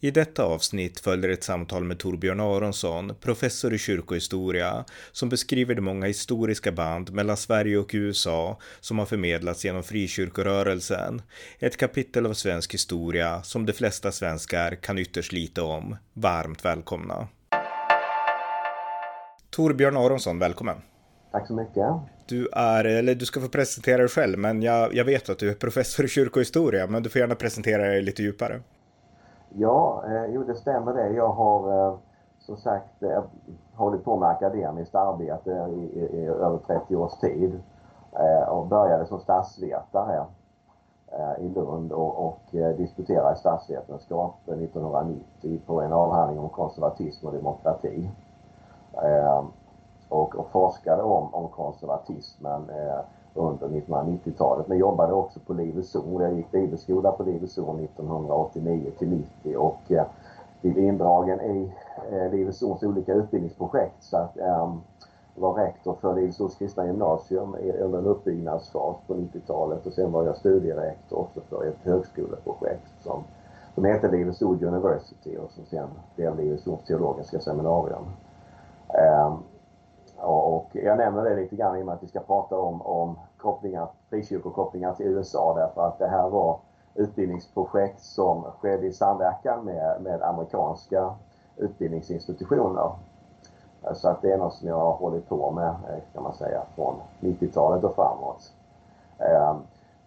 I detta avsnitt följer ett samtal med Torbjörn Aronsson, professor i kyrkohistoria, som beskriver de många historiska band mellan Sverige och USA som har förmedlats genom frikyrkorörelsen. Ett kapitel av svensk historia som de flesta svenskar kan ytterst lite om. Varmt välkomna! Torbjörn Aronsson, välkommen! Tack så mycket! Du är, eller du ska få presentera dig själv, men jag, jag vet att du är professor i kyrkohistoria, men du får gärna presentera dig lite djupare. Ja, eh, jo det stämmer det. Jag har eh, som sagt eh, hållit på med akademiskt arbete i, i, i över 30 års tid eh, och började som statsvetare eh, i Lund och, och eh, disputerade statsvetenskap 1990 på en avhandling om konservatism och demokrati. Eh, och, och forskade om, om konservatismen eh, under 1990-talet men jobbade också på Livets Ord. Jag gick bibelskola på Livets Ord 1989 till 90 och eh, blev indragen i eh, Livets Ords olika utbildningsprojekt så att eh, var rektor för Livets Ords kristna gymnasium under en uppbyggnadsfas på 90-talet och sen var jag studierektor också för ett högskoleprojekt som, som hette Livets Ord University och som sen blev Livets Ords teologiska seminarium. Um, och jag nämner det lite grann i och med att vi ska prata om, om kopplingar, frikyrkokopplingar till USA därför att det här var utbildningsprojekt som skedde i samverkan med, med amerikanska utbildningsinstitutioner. Så att det är något som jag har hållit på med eh, kan man säga från 90-talet och framåt. Ehm,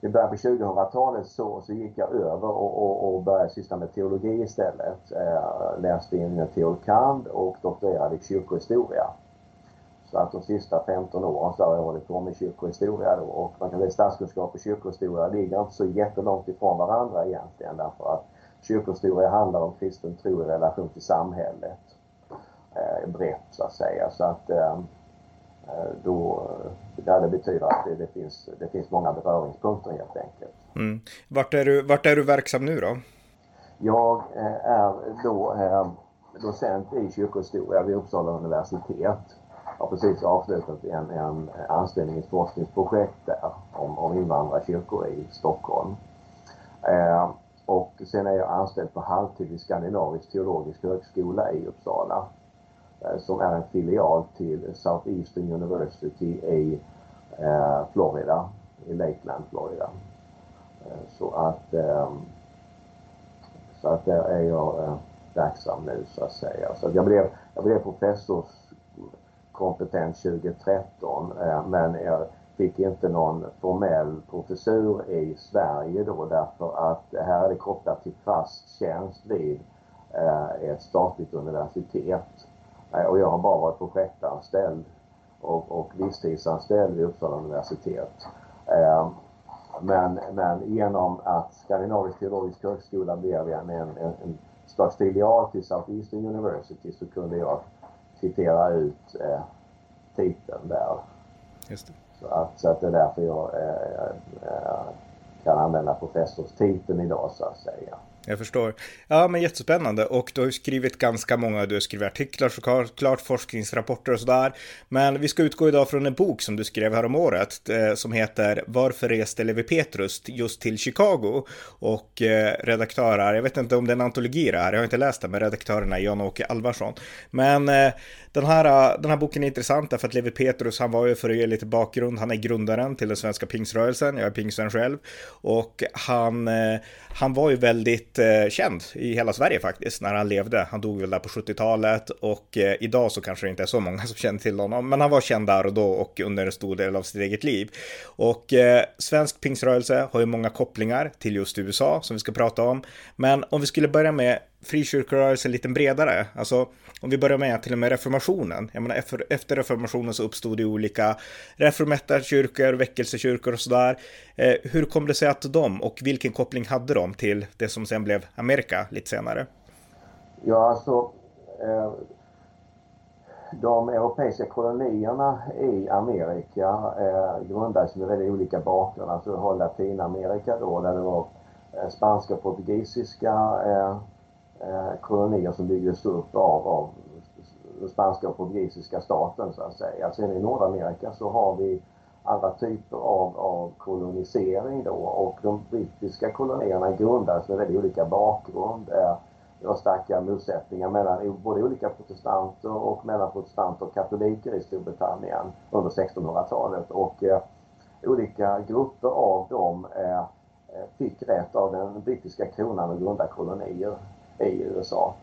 I början på 2000-talet så, så gick jag över och, och, och började syssla med teologi istället. Ehm, läste in teolkand och doktorerade i kyrkohistoria. Så att de sista 15 åren så har jag hållit på med kyrkohistoria då och man kan säga statskunskap och kyrkohistoria ligger inte så jättelångt ifrån varandra egentligen därför att kyrkohistoria handlar om kristen tro i relation till samhället. Eh, brett så att säga så att eh, eh då, ja, det betyder att det, det, finns, det finns många beröringspunkter helt enkelt. Mm. Vart, är du, vart är du verksam nu då? Jag eh, är då eh, docent i kyrkohistoria vid Uppsala universitet har precis avslutat en, en anställning i ett forskningsprojekt där om, om invandrarkyrkor i Stockholm. Eh, och sen är jag anställd på halvtid vid Skandinavisk teologisk högskola i Uppsala eh, som är en filial till Southeastern University i eh, Florida, i Lakeland, Florida. Eh, så att eh, så att där är jag eh, verksam nu så att säga. Så att jag blev, jag blev professors kompetens 2013 eh, men jag fick inte någon formell professur i Sverige då därför att här är det kopplat till fast tjänst vid eh, ett statligt universitet. Eh, och jag har bara varit projektanställd och, och visstidsanställd vid Uppsala universitet. Men, men genom att Skandinavisk teologisk högskola blev en, en, en slags filial till Southeastern University så kunde jag kvittera ut eh, titeln där. Just det. Så, att, så att det är därför jag eh, eh, kan använda professorstiteln idag så att säga. Jag förstår. Ja, men jättespännande. Och du har ju skrivit ganska många, du har skrivit artiklar såklart, forskningsrapporter och sådär. Men vi ska utgå idag från en bok som du skrev här om året eh, som heter Varför reste Levi Petrus just till Chicago? Och eh, redaktörer, jag vet inte om det är en antologi det här, jag har inte läst den, men redaktörerna är Jan-Åke Alvarsson. Men eh, den, här, eh, den här boken är intressant därför att Levi Petrus, han var ju för att ge lite bakgrund, han är grundaren till den svenska pingsrörelsen, jag är pingsten själv. Och han, eh, han var ju väldigt väldigt eh, känd i hela Sverige faktiskt när han levde. Han dog väl där på 70-talet och eh, idag så kanske det inte är så många som känner till honom, men han var känd där och då och under en stor del av sitt eget liv. Och eh, svensk pingsrörelse har ju många kopplingar till just USA som vi ska prata om. Men om vi skulle börja med frikyrkorörelsen lite bredare, alltså om vi börjar med till och med reformationen. Jag menar, efter, reformationen så uppstod det olika reformettarkyrkor, väckelsekyrkor och sådär. Eh, hur kom det sig att de och vilken koppling hade de till det som sen blev Amerika lite senare? Ja, alltså eh, de europeiska kolonierna i Amerika eh, grundades med väldigt olika bakgrund. Alltså du har Latinamerika då där det var eh, spanska och portugisiska eh, Eh, kolonier som byggdes upp av, av spanska och portugisiska staten så att säga. Sen i Nordamerika så har vi andra typer av, av kolonisering då och de brittiska kolonierna grundades med väldigt olika bakgrund. Eh, det var starka motsättningar mellan både olika protestanter och mellan protestanter och katoliker i Storbritannien under 1600-talet och eh, olika grupper av dem eh, eh, fick rätt av den brittiska kronan att grunda kolonier i USA.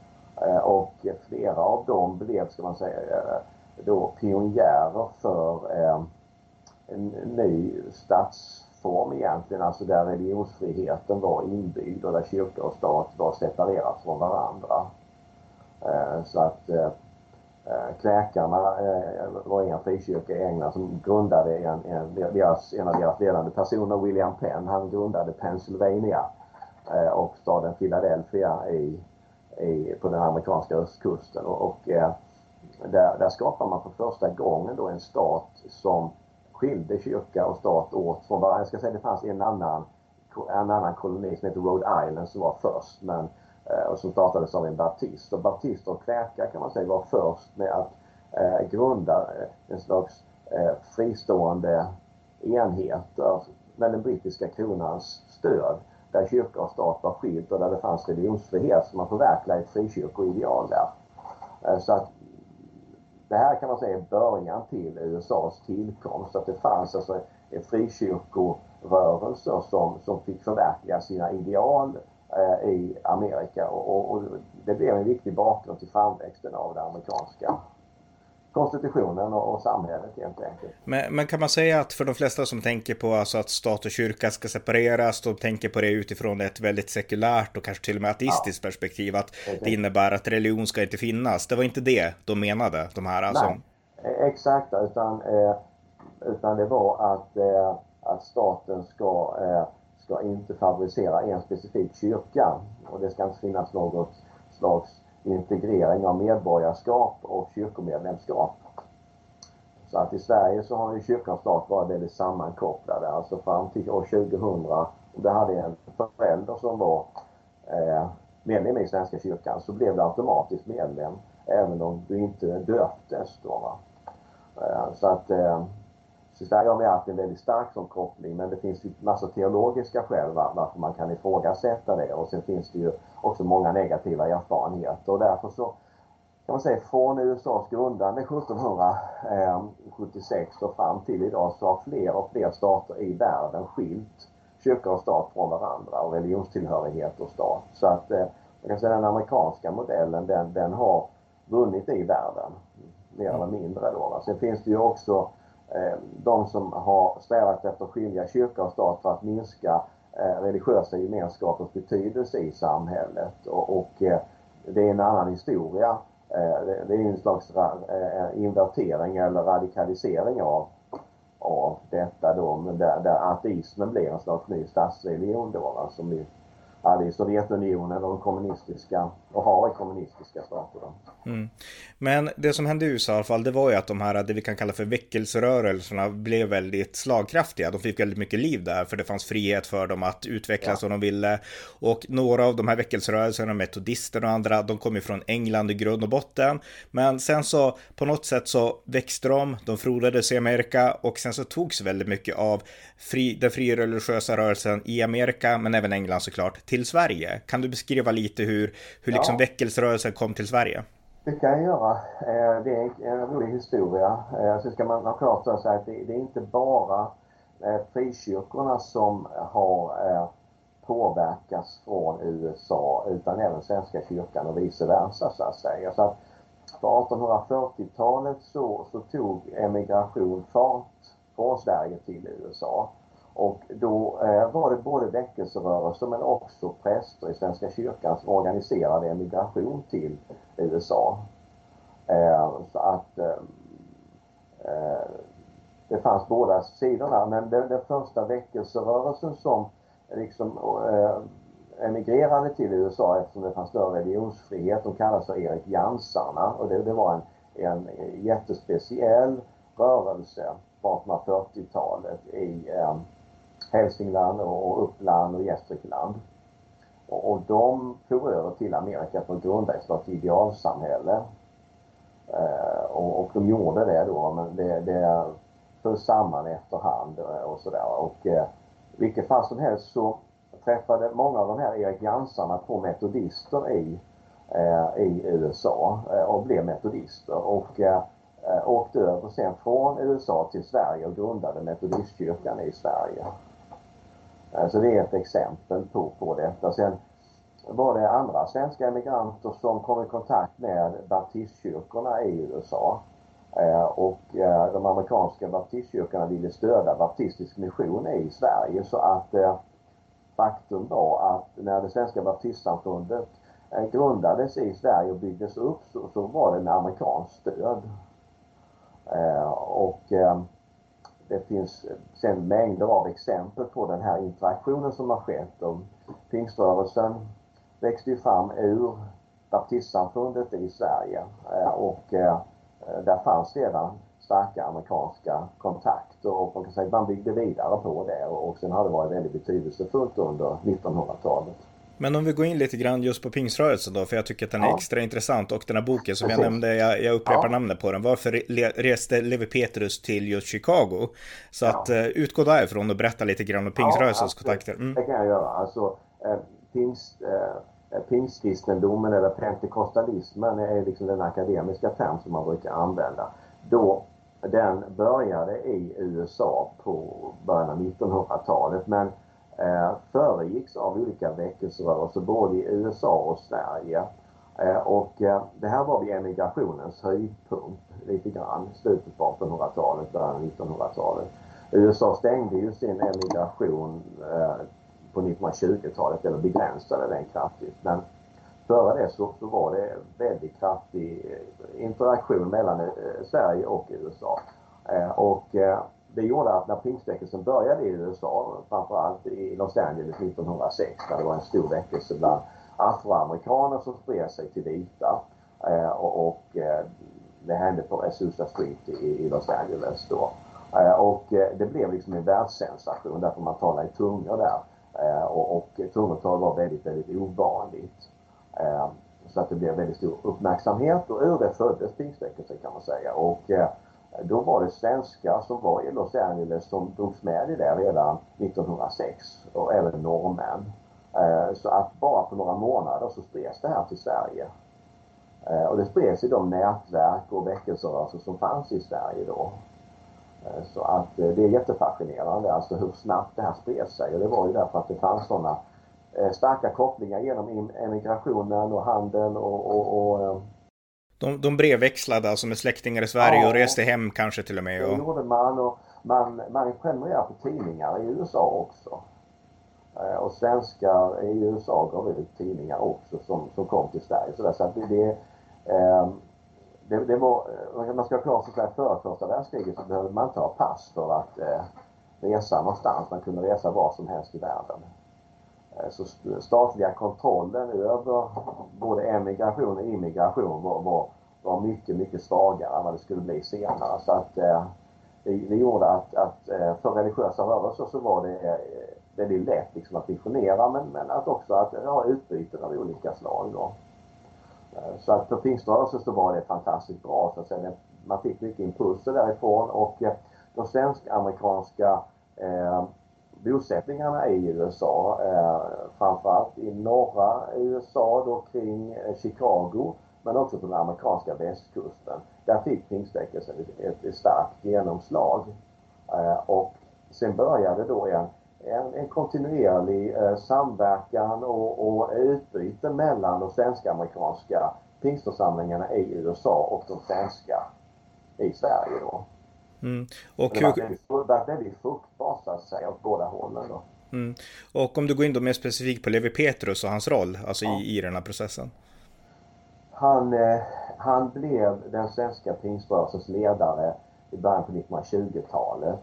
Eh, och flera av dem blev, ska man säga, eh, då pionjärer för eh, en ny statsform egentligen, alltså där religionsfriheten var inbyggd och där kyrka och stat var separerat från varandra. Så att Kläkarna var en frikyrka i England som grundade en, en, deras, en av deras ledande personer, William Penn, han grundade Pennsylvania Eh, och staden Philadelphia i i, på den amerikanska östkusten och, och eh, där, där skapar man för första gången då en stat som skilde kyrka och stat åt från varandra. Jag ska säga det fanns en annan, en annan koloni som heter Rhode Island som var först men, eh, och som startades av en baptist. Och baptister och kräkar kan man säga var först med att eh, grunda en slags eh, fristående enheter med den brittiska kronans stöd där kyrka och stat var skilt och där det fanns religionsfrihet. Så man förverkligade ett frikyrkoideal där. Eh, så att det här kan man säga är början till USAs tillkomst. Att det fanns alltså en frikyrkorörelse som, som fick förverkliga sina ideal eh, i Amerika och, och, och, det blev en viktig bakgrund till framväxten av det amerikanska konstitutionen och, och samhället helt enkelt. Men, men, kan man säga att för de flesta som tänker på alltså att stat och kyrka ska separeras, de tänker på det utifrån ett väldigt sekulärt och kanske till och med ateistiskt ja. perspektiv, att det, det innebär att religion ska inte finnas. Det var inte det de menade, de här alltså? Nej, e- exakt, utan, eh, utan det var att, eh, att staten ska, ska inte favorisera en specifik kyrka och det ska inte finnas något slags integrering av medborgarskap och kyrkomedlemskap. Så att i Sverige så har ju kyrka och stat varit väldigt sammankopplade. Alltså fram till år 2000, om du hade en förälder som var eh, medlem i Svenska kyrkan så blev du automatiskt medlem även om du inte döptes då. Va? Eh, så att eh, så Sverige har vi haft en väldigt stark sån koppling men det finns ju massa teologiska skäl varför man kan ifrågasätta det och sen finns det ju också många negativa erfarenheter och därför så kan man säga från USAs grundande 1776 och fram till idag så har fler och fler stater i världen skilt kyrka och stat från varandra och religionstillhörighet och stat. Så att eh, man kan säga den amerikanska modellen den, den har vunnit i världen mer eller mindre då. Sen finns det ju också Eh, de som har strävat efter att skilja kyrka och stat för att minska eh, religiösa gemenskapens betydelse i samhället. Och, och eh, det är en annan historia. Det är en slags invertering eller radikalisering av, av detta då, där, där ateismen blir en slags ny statsreligion då, som vi hade i Sovjetunionen och de kommunistiska och har i kommunistiska stater. Mm. Men det som hände i USA i alla fall, det var ju att de här, det vi kan kalla för väckelserörelserna blev väldigt slagkraftiga. De fick väldigt mycket liv där, för det fanns frihet för dem att utvecklas ja. som de ville. Och några av de här väckelserörelserna, metodister och andra, de kom ju från England i grund och botten. Men sen så på något sätt så växte de, de frodades i Amerika och sen så togs väldigt mycket av fri, den fria religiösa rörelsen i Amerika, men även England såklart, till Sverige. Kan du beskriva lite hur, hur liksom ja. väckelserörelsen kom till Sverige? Det kan jag göra. Eh, det är en rolig historia. Eh, sen ska man ha klart för sig att det är inte bara eh, frikyrkorna som har påverkats från USA utan även Svenska kyrkan och vice versa så att säga. Så att på 1840-talet så, så tog emigration fart från Sverige till USA. Och då eh, var det både väckelserörelser men också präster i Svenska kyrkan som organiserade emigration till USA. Eh, så att eh, eh det fanns båda sidorna men den, den första väckelserörelsen som liksom eh, emigrerade till USA eftersom det fanns större religionsfrihet, de kallas för Erik Jansarna och det, det var en, en jättespeciell rörelse på 1840-talet i eh, Hälsingland och Uppland och Gästrikland. Och de for över till Amerika för att grunda ett slags idealsamhälle. Eh, och, och de gjorde det då, men det, det föll samman efterhand eh, och sådär. Och eh, vilket fall som helst så träffade många av de här Erik Jansarna på metodister i, eh, i USA eh, och blev metodister. Och eh, eh åkte över sen från USA till Sverige och grundade metodistkyrkan i Sverige. Så det är ett exempel på, på detta. Sen var det andra svenska emigranter som kom i kontakt med baptistkyrkorna i USA. Eh, och eh, de amerikanska baptistkyrkorna ville stödja baptistisk mission i Sverige så att eh, faktum var att när det svenska baptistsamfundet grundades i Sverige och byggdes upp så, så var det med amerikanskt stöd. Och det finns sen mängder av exempel på den här interaktionen som har skett. Och pingströrelsen växte ju fram ur baptistsamfundet i Sverige eh, och eh, där fanns redan starka amerikanska kontakter och man kan säga att man byggde vidare på det och sen har det varit väldigt betydelsefullt under 1900-talet. Men om vi går in lite grann just på pingströrelsen då, för jag tycker att den är ja. extra intressant och den här boken som Precis. jag nämnde, jag, jag upprepar ja. namnet på den. Varför reste Levi Petrus till just Chicago? Så ja. att uh, utgå därifrån och berätta lite grann om pingströrelsens kontakter. Mm. Det kan jag göra. Alltså, eh, pingst, eh, pingstkristendomen eller pentekostalismen är liksom den akademiska term som man brukar använda. Då den började i USA på början av 1900-talet men eh, föregicks av olika väckelserörelser både i USA och Sverige. Eh, och eh, det här var vid emigrationens höjdpunkt lite grann, slutet på 1800-talet, början av 1900-talet. USA stängde ju sin emigration eh, på 1920-talet, eller begränsade den kraftigt. Men före det så, så var det väldigt kraftig eh, interaktion mellan eh, Sverige och USA. Eh, och eh, det gjorde att när pingstväckelsen började i USA, framförallt i Los Angeles 1906, där det var en stor väckelse bland afroamerikaner som spred sig till vita. Eh, och eh, det hände på Azusa Street i Los Angeles då. Eh, och det blev liksom en världssensation därför man talade i tungor där. Och tungotal var väldigt, väldigt ovanligt. Så att det blev väldigt stor uppmärksamhet och ur det föddes pingstväckelsen kan man säga. Och då var det svenskar som var i Los Angeles som drogs med i det redan 1906 och även norrmän. Eh, så att bara på några månader så spreds det här till Sverige. Eh, och det spreds i de nätverk och väckelserörelser som fanns i Sverige då. Eh, så att det är jättefascinerande alltså hur snabbt det här spred sig och det var ju därför att det fanns sådana starka kopplingar genom emigrationen och handeln och, och, och de, de brevväxlade alltså med släktingar i Sverige ja, och reste hem kanske till och med? Och... Det gjorde man och man, man prenumererade på tidningar i USA också. Eh, och svenskar i USA gav ut tidningar också som, som kom till Sverige. Så, där, så det, det, det, det var, man ska ha klart för sig att före första världskriget så behövde man inte ha pass för att resa någonstans. Man kunde resa var som helst i världen. Eh, så statliga kontrollen över både emigration och immigration var, var, var mycket, mycket svagare än vad det skulle bli senare. Så att eh, det, det gjorde att, att eh, för religiösa rörelser så var det eh, väldigt lätt liksom att missionera men, men att också att ha utbyten av olika slag. Då. Så att för pingströrelsen så var det fantastiskt bra. Så att säga. Man fick mycket impulser därifrån och de svensk-amerikanska eh, bosättningarna i USA, eh, framförallt i norra USA då kring eh, Chicago men också på den amerikanska västkusten. Där fick pingstväckelsen ett, ett starkt genomslag. Eh, och sen började då en, en, en kontinuerlig eh, samverkan och, och utbyte mellan de svenska-amerikanska pingstförsamlingarna i USA och de svenska i Sverige då. Mm. Och det var väldigt fruktbart så att säga åt båda hållen då. Mm. Och om du går in då mer specifikt på Levi Petrus och hans roll, alltså ja. i, i den här processen? Han, eh, han blev den svenska pingströrelsens ledare i början på 1920-talet.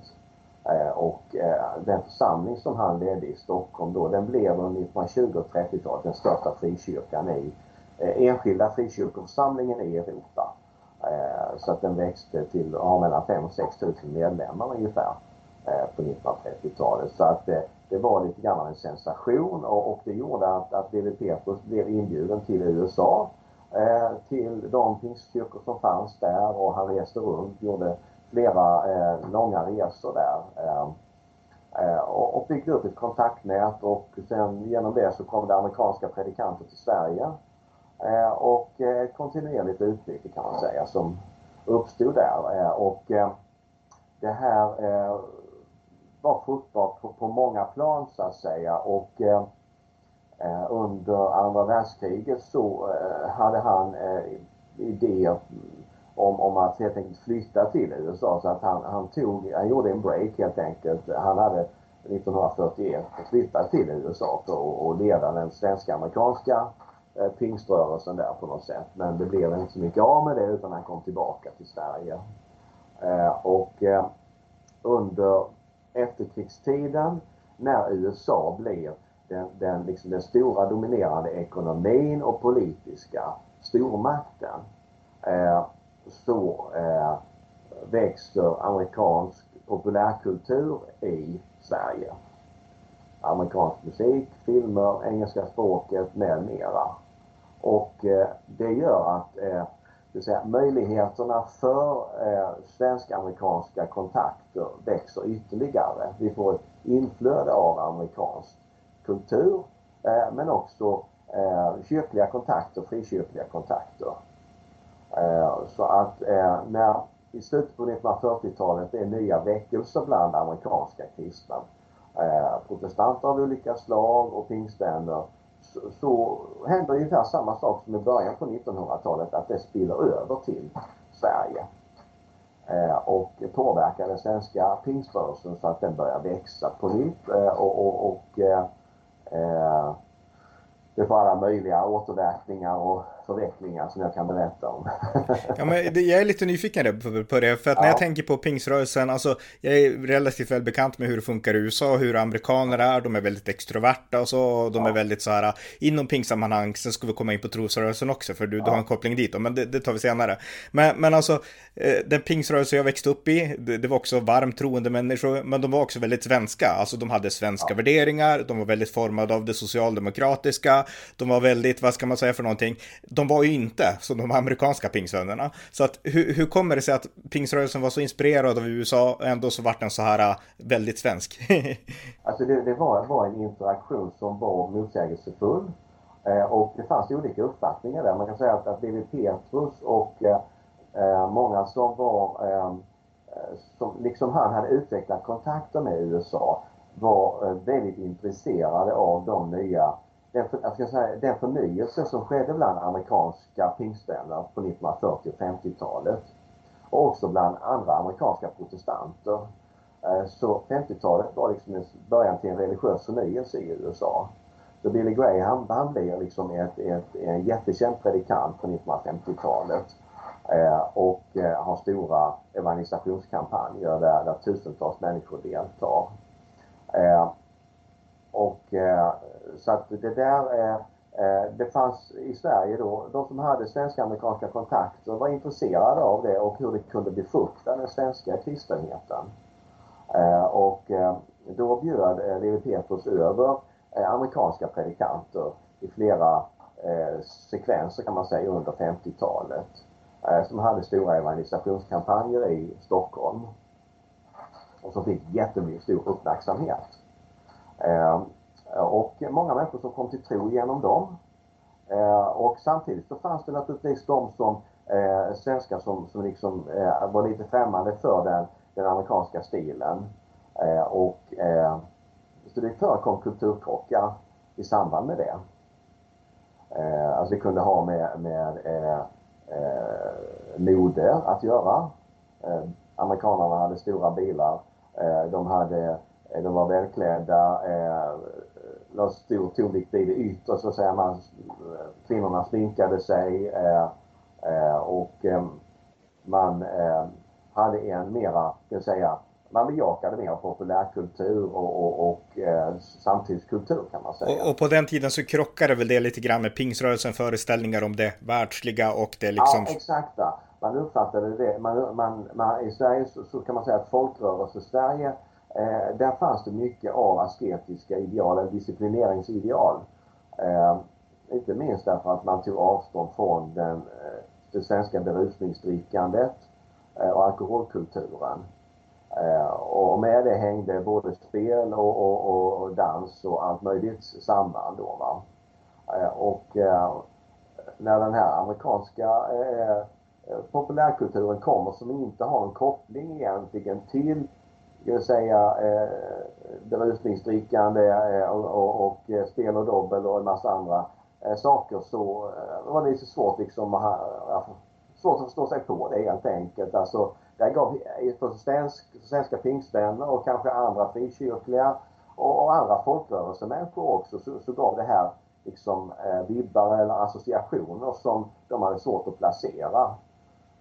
Eh, och eh, den församling som han ledde i Stockholm då, den blev under 1920 och 30-talet den största frikyrkan i eh, enskilda frikyrkoförsamlingen i Europa. Eh, så att den växte till att ha mellan 5 och 6 000 medlemmar ungefär eh, på 1930-talet. Så att eh, det var lite grann av en sensation och, och det gjorde att, att Levi Petrus blev inbjuden till USA till de pingstkyrkor som fanns där och han reste runt, gjorde flera eh, långa resor där. Eh, och, och byggde upp ett kontaktnät och sen genom det så kom det amerikanska predikanter till Sverige. Eh, och eh, ett kontinuerligt utbyte kan man säga som uppstod där. Eh, och det här var fruktbart på, på många plan så att säga och under andra världskriget så hade han idéer om, om att helt enkelt flytta till USA så att han, han tog, han gjorde en break helt enkelt. Han hade 1941 flyttat till USA för att leda den svenska amerikanska eh, pingströrelsen där på något sätt. Men det blev inte så mycket av med det utan han kom tillbaka till Sverige. Eh, och eh, under efterkrigstiden när USA blir den, den, liksom den stora dominerande ekonomin och politiska stormakten eh, så eh, växer amerikansk populärkultur i Sverige. Amerikansk musik, filmer, engelska språket med mera. Och eh, det gör att eh, det säga, möjligheterna för eh, svensk-amerikanska kontakter växer ytterligare. Vi får ett inflöde av amerikansk kultur men också kyrkliga kontakter, frikyrkliga kontakter. Så att när i slutet på 1940-talet är nya väckelser bland amerikanska kristna, protestanter av olika slag och pingstvänner så, så händer ungefär samma sak som i början på 1900-talet, att det spiller över till Sverige. Eh, och påverkar den svenska pingströrelsen så att den börjar växa på nytt eh, och, och, och eh, eh det får alla möjliga återverkningar och förvecklingar som jag kan berätta om. ja, men jag är lite nyfiken på det, för att ja. när jag tänker på pingsrörelsen, alltså jag är relativt väl bekant med hur det funkar i USA och hur amerikaner är, de är väldigt extroverta och så, och de ja. är väldigt så här, inom pingsammanhang, sen ska vi komma in på trosrörelsen också, för du, ja. du har en koppling dit, men det, det, tar vi senare. Men, men alltså, eh, den pingsrörelse jag växte upp i, det, det, var också varmt troende människor, men de var också väldigt svenska, alltså de hade svenska värderingar, de var väldigt formade av det socialdemokratiska, de var väldigt, vad ska man säga för någonting, de var ju inte som de amerikanska pingsvännerna. Så att hur, hur kommer det sig att pingsrörelsen var så inspirerad av USA och ändå så vart den så här äh, väldigt svensk? alltså det, det var, var, en interaktion som var motsägelsefull. Eh, och det fanns olika uppfattningar där. Man kan säga att, att Levi Petrus och eh, eh, många som var eh, som liksom han hade utvecklat kontakter med USA var eh, väldigt intresserade av de nya den, jag ska säga, den förnyelse som skedde bland amerikanska pingstvänner på 1940 och 50-talet och också bland andra amerikanska protestanter. Eh, så 50-talet var liksom början till en religiös förnyelse i USA. Så Billy Graham han blir liksom ett, ett, en jättekänd predikant på 1950-talet eh, och eh, har stora evangelisationskampanjer där, där tusentals människor deltar. Och eh, så att det där är eh, det fanns i Sverige då, de som hade svenska-amerikanska kontakter var intresserade av det och hur det kunde befrukta den svenska kristenheten. Eh, och eh, då bjöd Levi Petrus över amerikanska predikanter i flera sekvenser kan man säga under 50-talet som hade stora evangelisationskampanjer i Stockholm och som fick jättemycket stor uppmärksamhet. Eh, och många människor som kom till tro genom dem. Eh, och samtidigt så fanns det naturligtvis de som eh, svenskar som, som liksom eh, var lite främmande för den, den amerikanska stilen. och så det förekom kulturkrockar i samband med det. alltså det kunde ha med, med eh, mode att göra. amerikanerna hade stora bilar. de hade de var välklädda, eh, la stor tonvikt vid det yttre så att säga. Man, kvinnorna sminkade sig eh, eh, och eh, man eh, hade en mera, kan säga, man bejakade mer populärkultur och, och, och eh, samtidskultur kan man säga. Och, och, på den tiden så krockade väl det lite grann med pingsrörelsen föreställningar om det världsliga och det liksom... Ja, exakt. Man uppfattade det. Man, man, man I Sverige så, så, kan man säga att folkrörelse-Sverige eh, där fanns det mycket av asketiska ideal, eller disciplineringsideal. Eh, inte minst därför att man tog avstånd från den, eh, det svenska berusningsdrickandet eh, och alkoholkulturen. Eh, och med det hängde både spel och, och, och dans och allt möjligt samband då. Va? Eh, och eh, när den här amerikanska eh, populärkulturen kommer som inte har en koppling egentligen till ska säga eh, berusningsdrickande eh, och, och, och eh, spel och dobbel och en massa andra Eh, saker så eh, var det lite svårt liksom att, svårt att förstå sig på det helt enkelt. Alltså, det gav för svensk, svenska pingstvänner och kanske andra frikyrkliga och, och andra folkrörelsemänniskor också så, så gav det här liksom eh, vibbar eller associationer som de hade svårt att placera.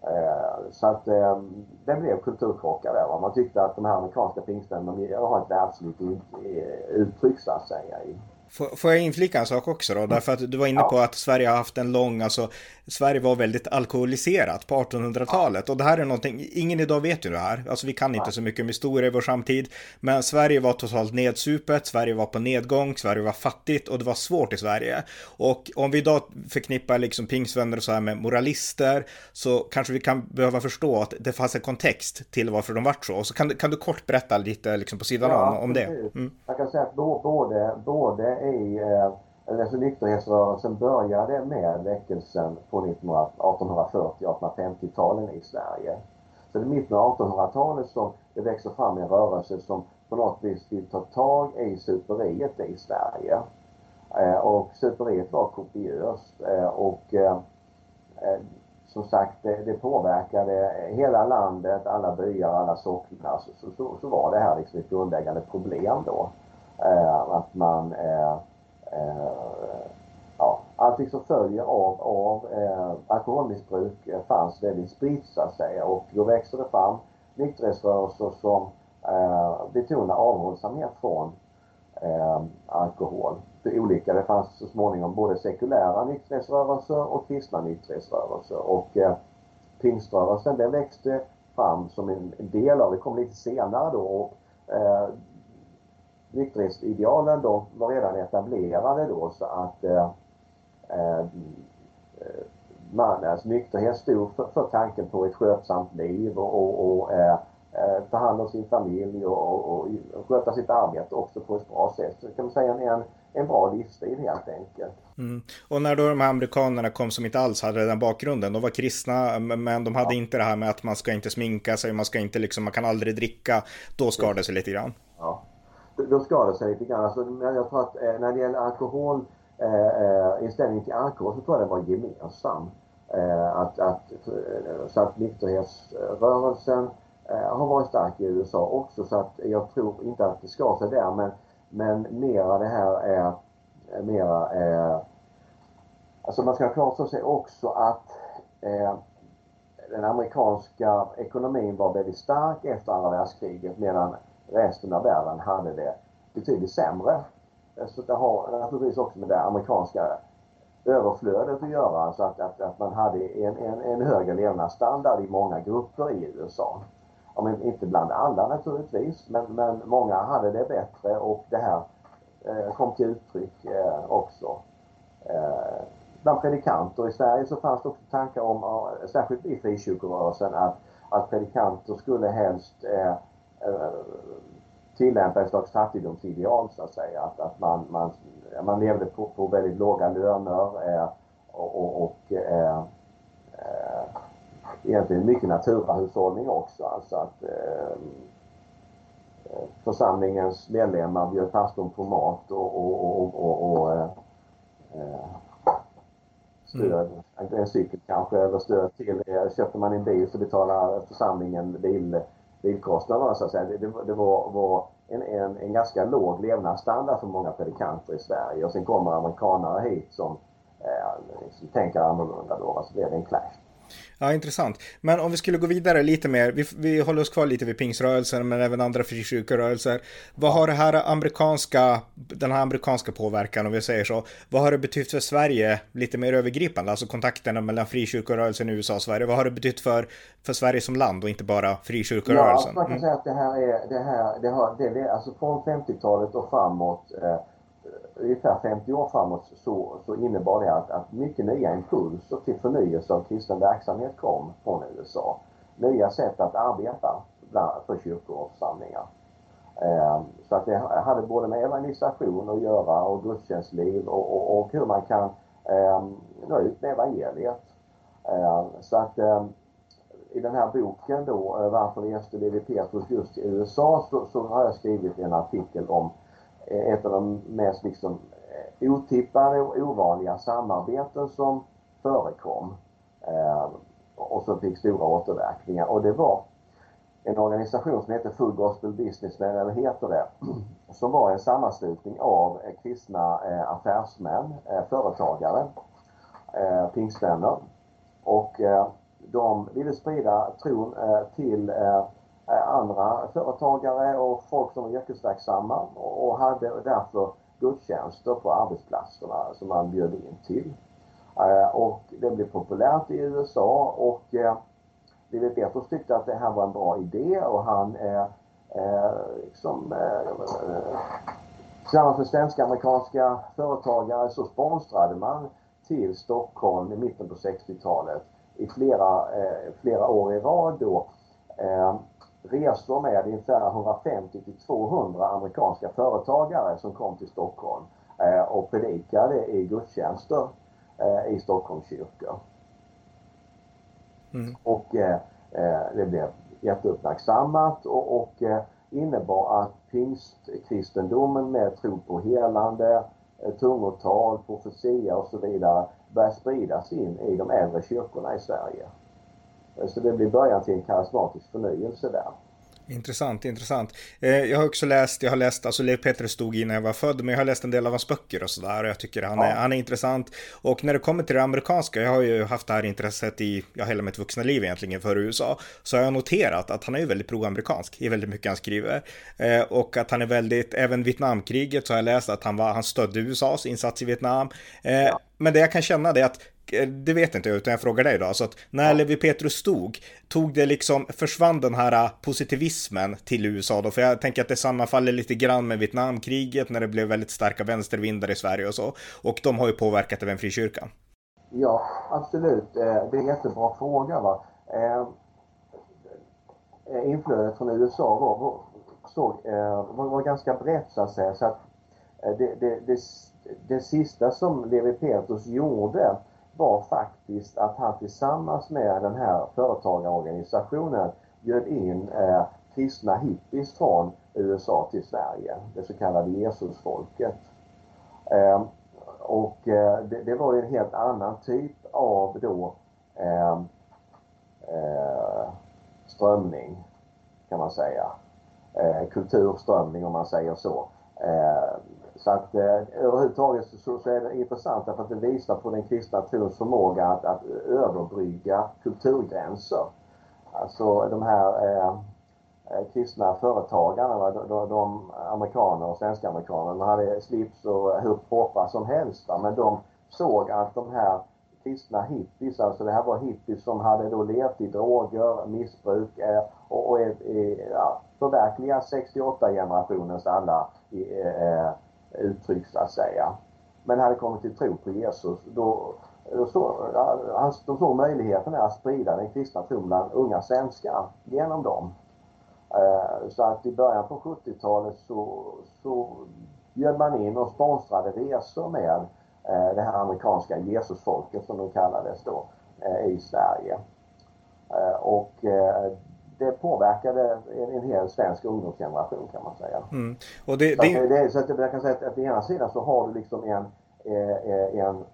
Eh, så att ehm, det blev kulturkrockar där. Man tyckte att de här amerikanska pingstvännerna har ett världsligt eh, uttryck så att säga i, Får jag inflika en sak också då? Mm. Därför att du var inne på att Sverige har haft en lång, alltså Sverige var väldigt alkoholiserat på 1800-talet och det här är någonting, ingen idag vet ju det här, alltså vi kan inte så mycket om historia i vår samtid, men Sverige var totalt nedsupet, Sverige var på nedgång, Sverige var fattigt och det var svårt i Sverige. Och om vi idag förknippar liksom pingsvänner och så här med moralister så kanske vi kan behöva förstå att det fanns en kontext till varför de vart så. Så kan, kan du kort berätta lite liksom på sidan ja, om, om det? Mm. Jag kan säga att både, både i eh, alltså nykterhetsrörelsen började med väckelsen på 1840-1850-talen i Sverige. Så det är mitten av 1800-talet som det växer fram en rörelse som på något vis vill ta tag i superiet i Sverige. Eh, och superiet var kopiöst eh, och eh, eh som sagt det, det påverkade hela landet, alla byar, alla socknar. Så, så, så, var det här liksom ett grundläggande problem då. Eh, att man Eh, ja, allting som följer av, av eh, alkoholmissbruk eh, fanns väldigt spritt så att säga. Och då växte det fram nykterhetsrörelser som eh, betonar avhållsamhet från eh, alkohol. Det olika, det fanns så småningom både sekulära nykterhetsrörelser och kristna nykterhetsrörelser. Och eh, pingströrelsen den växte fram som en del av, det. Kom lite senare då och eh, nykterhetsidealen då var redan etablerade då så att eh, eh, man, alltså nykterhet stod för, för, tanken på ett skötsamt liv och, och, och eh, eh ta hand om sin familj och, och, och sköta sitt arbete också på ett bra sätt. Så kan man säga en, en bra livsstil helt enkelt. Mm. Och när då de här amerikanerna kom som inte alls hade den bakgrunden, de var kristna men de hade ja. inte det här med att man ska inte sminka sig, man ska inte liksom, man kan aldrig dricka, då skar det sig lite grann. Ja då skadar sig lite grann. Alltså, jag tror att eh, när det gäller alkohol, eh, eh, inställningen till alkohol så tror jag den var gemensam. Eh, att, att, eh, så att nykterhetsrörelsen eh, har varit stark i USA också så att jag tror inte att det skar sig där men, men mera det här är eh, mera eh, Alltså man ska ha klart för sig också att eh, den amerikanska ekonomin var väldigt stark efter andra världskriget medan resten av världen hade det betydligt sämre. Eh, så det har naturligtvis också med det amerikanska överflödet att göra. Alltså att, att, att man hade en, en, en högre levnadsstandard i många grupper i USA. Ja, men inte bland alla naturligtvis, men, men många hade det bättre och det här eh, kom till uttryck eh, också. Eh, bland predikanter i Sverige så fanns det också tankar om, särskilt i frikyrkorörelsen, att, att predikanter skulle helst Eh, tillämpa ett slags fattigdomsideal så att säga. Att, att man, man, man levde på, på väldigt låga löner eh, och, och, och eh, eh, egentligen mycket naturahushållning också. Alltså att eh, eh församlingens medlemmar bjöd pastorn på mat och, och, och, och, och eh, stöd, mm. en cykel kanske, eller stöd till, köpte man en bil så betalar församlingen bil bilkostnaderna så att säga. Det, det var, var en, en, en, ganska låg levnadsstandard för många predikanter i Sverige och sen kommer amerikanare hit som, eh, som tänker annorlunda då, så blir det en clash. Ja, intressant. Men om vi skulle gå vidare lite mer, vi, vi håller oss kvar lite vid pingsrörelsen men även andra frikyrkorörelser. Vad har det här amerikanska, den här amerikanska påverkan, om vi säger så, vad har det betytt för Sverige lite mer övergripande, alltså kontakterna mellan frikyrkorörelsen i USA och Sverige? Vad har det betytt för, för Sverige som land och inte bara frikyrkorörelsen? Ja, alltså man kan mm. säga att det här är, det här, det har, det, det, alltså från 50-talet och framåt eh, Eh, ungefär 50 år framåt så, så innebar det att, att mycket nya impulser till förnyelse av kristen verksamhet kom från USA. Nya sätt att arbeta bland, för kyrkor och församlingar. Eh, så att det hade både med evangelisation att göra och gudstjänstliv och, och, och hur man kan eh, nå ut med evangeliet. Eh, så att eh, i den här boken då, eh, Varför reste Levi Petrus just i USA, så, så har jag skrivit en artikel om Eh, ett av de mest liksom eh, otippade och ovanliga samarbeten som förekom eh, och som fick stora återverkningar. Och det var en organisation som heter Full Gospel Businessmen, eller heter det, som var en sammanslutning av eh, kristna affärsmän, företagare, pingstvänner. Och de ville sprida tron till Eh, Eh, andra företagare och folk som var yrkesverksamma och hade därför gudstjänster på arbetsplatserna som man bjöd in till. Eh, och det blev populärt i USA och eh, Levi Petrus tyckte att det här var en bra idé och han är liksom, tillsammans med svenska amerikanska företagare så sponsrade man till Stockholm i mitten på 60-talet i flera, flera år i rad då resor med ungefär 150 till 200 amerikanska företagare som kom till Stockholm eh, och predikade i gudstjänster eh, i Stockholms kyrkor. Mm. Och eh, det blev jätteuppmärksammat och, och innebar att pingstkristendomen med tro på helande, tungotal, profetia och så vidare började spridas in i de äldre kyrkorna i Sverige. Så det blir början till en karismatisk förnyelse där. Intressant, intressant. Eh, jag har också läst, jag har läst, alltså Leif Petrus stod innan jag var född, men jag har läst en del av hans böcker och sådär och jag tycker han, ja. är, han är intressant. Och när det kommer till det amerikanska, jag har ju haft det här intresset i, ja, hela mitt vuxna liv egentligen för USA, så har jag noterat att han är ju väldigt pro-amerikansk i väldigt mycket han skriver. Eh, och att han är väldigt, även Vietnamkriget så har jag läst att han var, han stödde USAs insats i Vietnam. Eh, ja. Men det jag kan känna det är att det vet inte jag, utan jag frågar dig då. Så att när ja. Levi Petrus stod, tog det liksom, försvann den här eh, positivismen till USA då? För jag tänker att det sammanfaller lite grann med Vietnamkriget när det blev väldigt starka vänstervindar i Sverige och så. Och de har ju påverkat även frikyrkan. Ja, absolut. Eh, det är en jättebra fråga. Va? Inflödet från USA var, såg, var, var ganska brett så att säga. Så att det, det, det, det sista som Levi Petrus gjorde var faktiskt att han tillsammans med den här företagarorganisationen bjöd in eh, kristna hippies från USA till Sverige, det så kallade Jesusfolket. Eh, och eh, det, det, var ju en helt annan typ av då eh, eh strömning kan man säga. Eh, kulturströmning om man säger så. Eh, så att eh, överhuvudtaget så, så är det intressant därför att det visar på den kristna trons förmåga att, att överbrygga kulturgränser. Alltså de här eh, eh kristna företagarna, de, de, amerikaner och svenska amerikaner, de hade slips och hur proppar som helst. Men de såg att de här kristna hippies, alltså det här var hippies som hade då levt i droger, missbruk eh, och, och eh, ja, förverkligat 68 generationens alla eh, eh uttryck så att säga. Men hade kommit till tro på Jesus, då, då så, de såg möjligheten att sprida den kristna tron bland unga svenskar genom dem. Eh, så att i början på 70-talet så, så bjöd man in och sponsrade resor med eh, det här amerikanska Jesusfolket som de kallades då eh, i Sverige. Och det påverkade en, en hel svensk ungdomsgeneration kan man säga. Mm. Och det, det... Så, det, så att jag kan säga att, att på ena sidan så har du liksom en, eh, en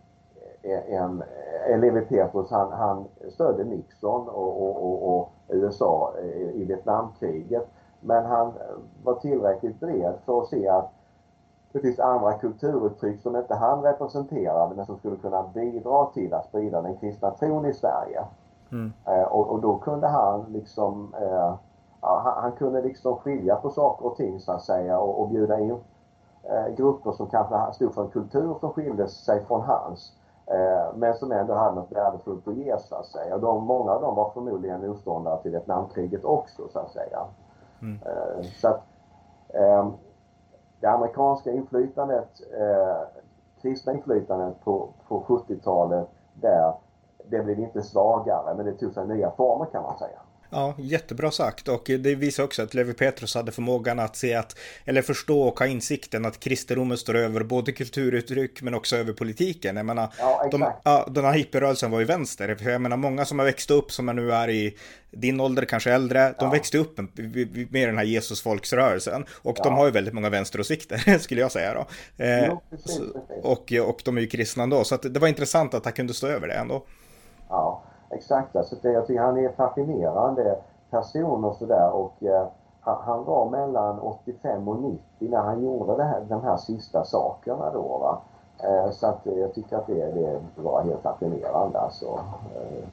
en, en Levi Petrus han, han stödde Nixon och, och, och, och, USA i Vietnamkriget. Men han var tillräckligt bred för att se att det finns andra kulturuttryck som inte han representerade men som skulle kunna bidra till att sprida den kristna tron i Sverige. Mm. Eh, och, och, då kunde han liksom eh, han, han, kunde liksom skilja på saker och ting så att säga och, och bjuda in eh, grupper som kanske stod för en kultur som skilde sig från hans. Eh, men som ändå hade något värdefullt att ge så att säga. Och de, många av dem var förmodligen motståndare till Vietnamkriget också så att säga. Mm. Eh, så att eh, det amerikanska inflytandet, eh, kristna inflytandet på, på 70-talet där, det blev inte svagare men det tog sig nya former kan man säga. Ja, jättebra sagt och det visar också att Levi Petrus hade förmågan att se att, eller förstå och ha insikten att kristendomen står över både kulturuttryck men också över politiken. Jag menar, ja, de, ja, den här hippierörelsen var ju vänster. Jag menar, många som har växt upp, som nu är i din ålder, kanske äldre, de växte upp med den här Jesus-folksrörelsen. Och ja. de har ju väldigt många vänsteråsikter, skulle jag säga då. Eh, jo, precis, precis. Och, och de är ju kristna ändå, så det var intressant att han kunde stå över det ändå. Ja. Exakt, alltså det, jag tycker han är fascinerande person och sådär och eh, han, var mellan 85 och 90 när han gjorde det här, de här sista sakerna då va. Eh, så att eh, jag tycker att det, det var helt fascinerande alltså. Eh,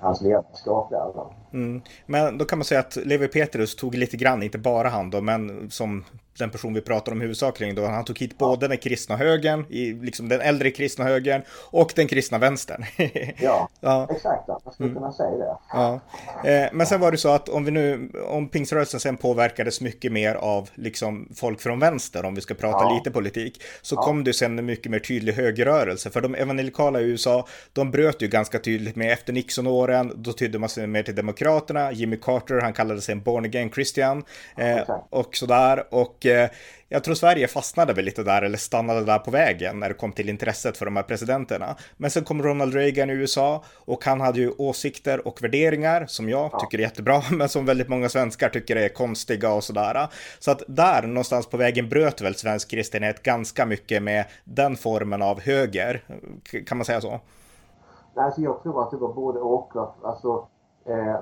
hans ledarskap där. Mm. Men då kan man säga att Levi Petrus tog lite grann, inte bara han då, men som den person vi pratar om huvudsakligen då, han tog hit ja. både den kristna högern, i, liksom den äldre kristna högern och den kristna vänstern. ja, ja, exakt, man skulle mm. kunna säga det. Ja. Eh, men sen var det så att om vi nu, om pingströrelsen sen påverkades mycket mer av liksom folk från vänster, om vi ska prata ja. lite politik, så kom det sen en mycket mer tydlig högerrörelse, för de evangelikala i USA, de bröt ju ganska tydligt med efter Nixon-åren, då tydde man sig mer till Demokraterna, Jimmy Carter, han kallade sig en born again Christian, eh, och sådär, och Eh, jag tror Sverige fastnade väl lite där, eller stannade där på vägen när det kom till intresset för de här presidenterna. Men sen kom Ronald Reagan i USA och han hade ju åsikter och värderingar som jag tycker är jättebra, men som väldigt många svenskar tycker är konstiga och sådär. Så att där någonstans på vägen bröt väl svensk kristenhet ganska mycket med den formen av höger. Kan man säga så? Alltså jag tror att det var både och. Alltså, eh,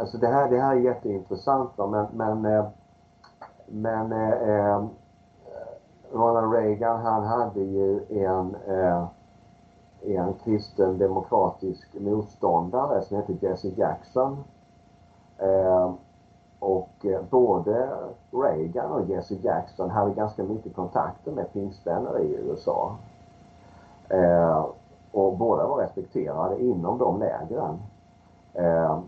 alltså det, här, det här är jätteintressant men, men eh, men eh, eh, Ronald Reagan han hade ju en, eh, en kristen demokratisk motståndare som hette Jesse Jackson. Eh, och eh, både Reagan och Jesse Jackson hade ganska mycket kontakter med pingstvänner i USA. Eh, och båda var respekterade inom de lägren. Eh,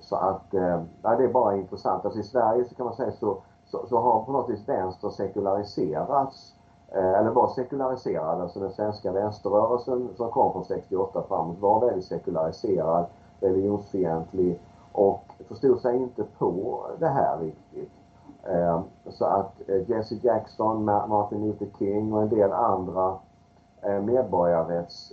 så att, eh, ja, det är bara intressant. Alltså i Sverige så kan man säga så så, så har på något vis vänster sekulariserats eh, eller var sekulariserad. Alltså den svenska vänsterrörelsen som kom från 68 framåt var väldigt sekulariserad, religionsfientlig och förstod sig inte på det här riktigt. Så att Jesse Jackson, Martin Luther King och en del andra medborgarrätts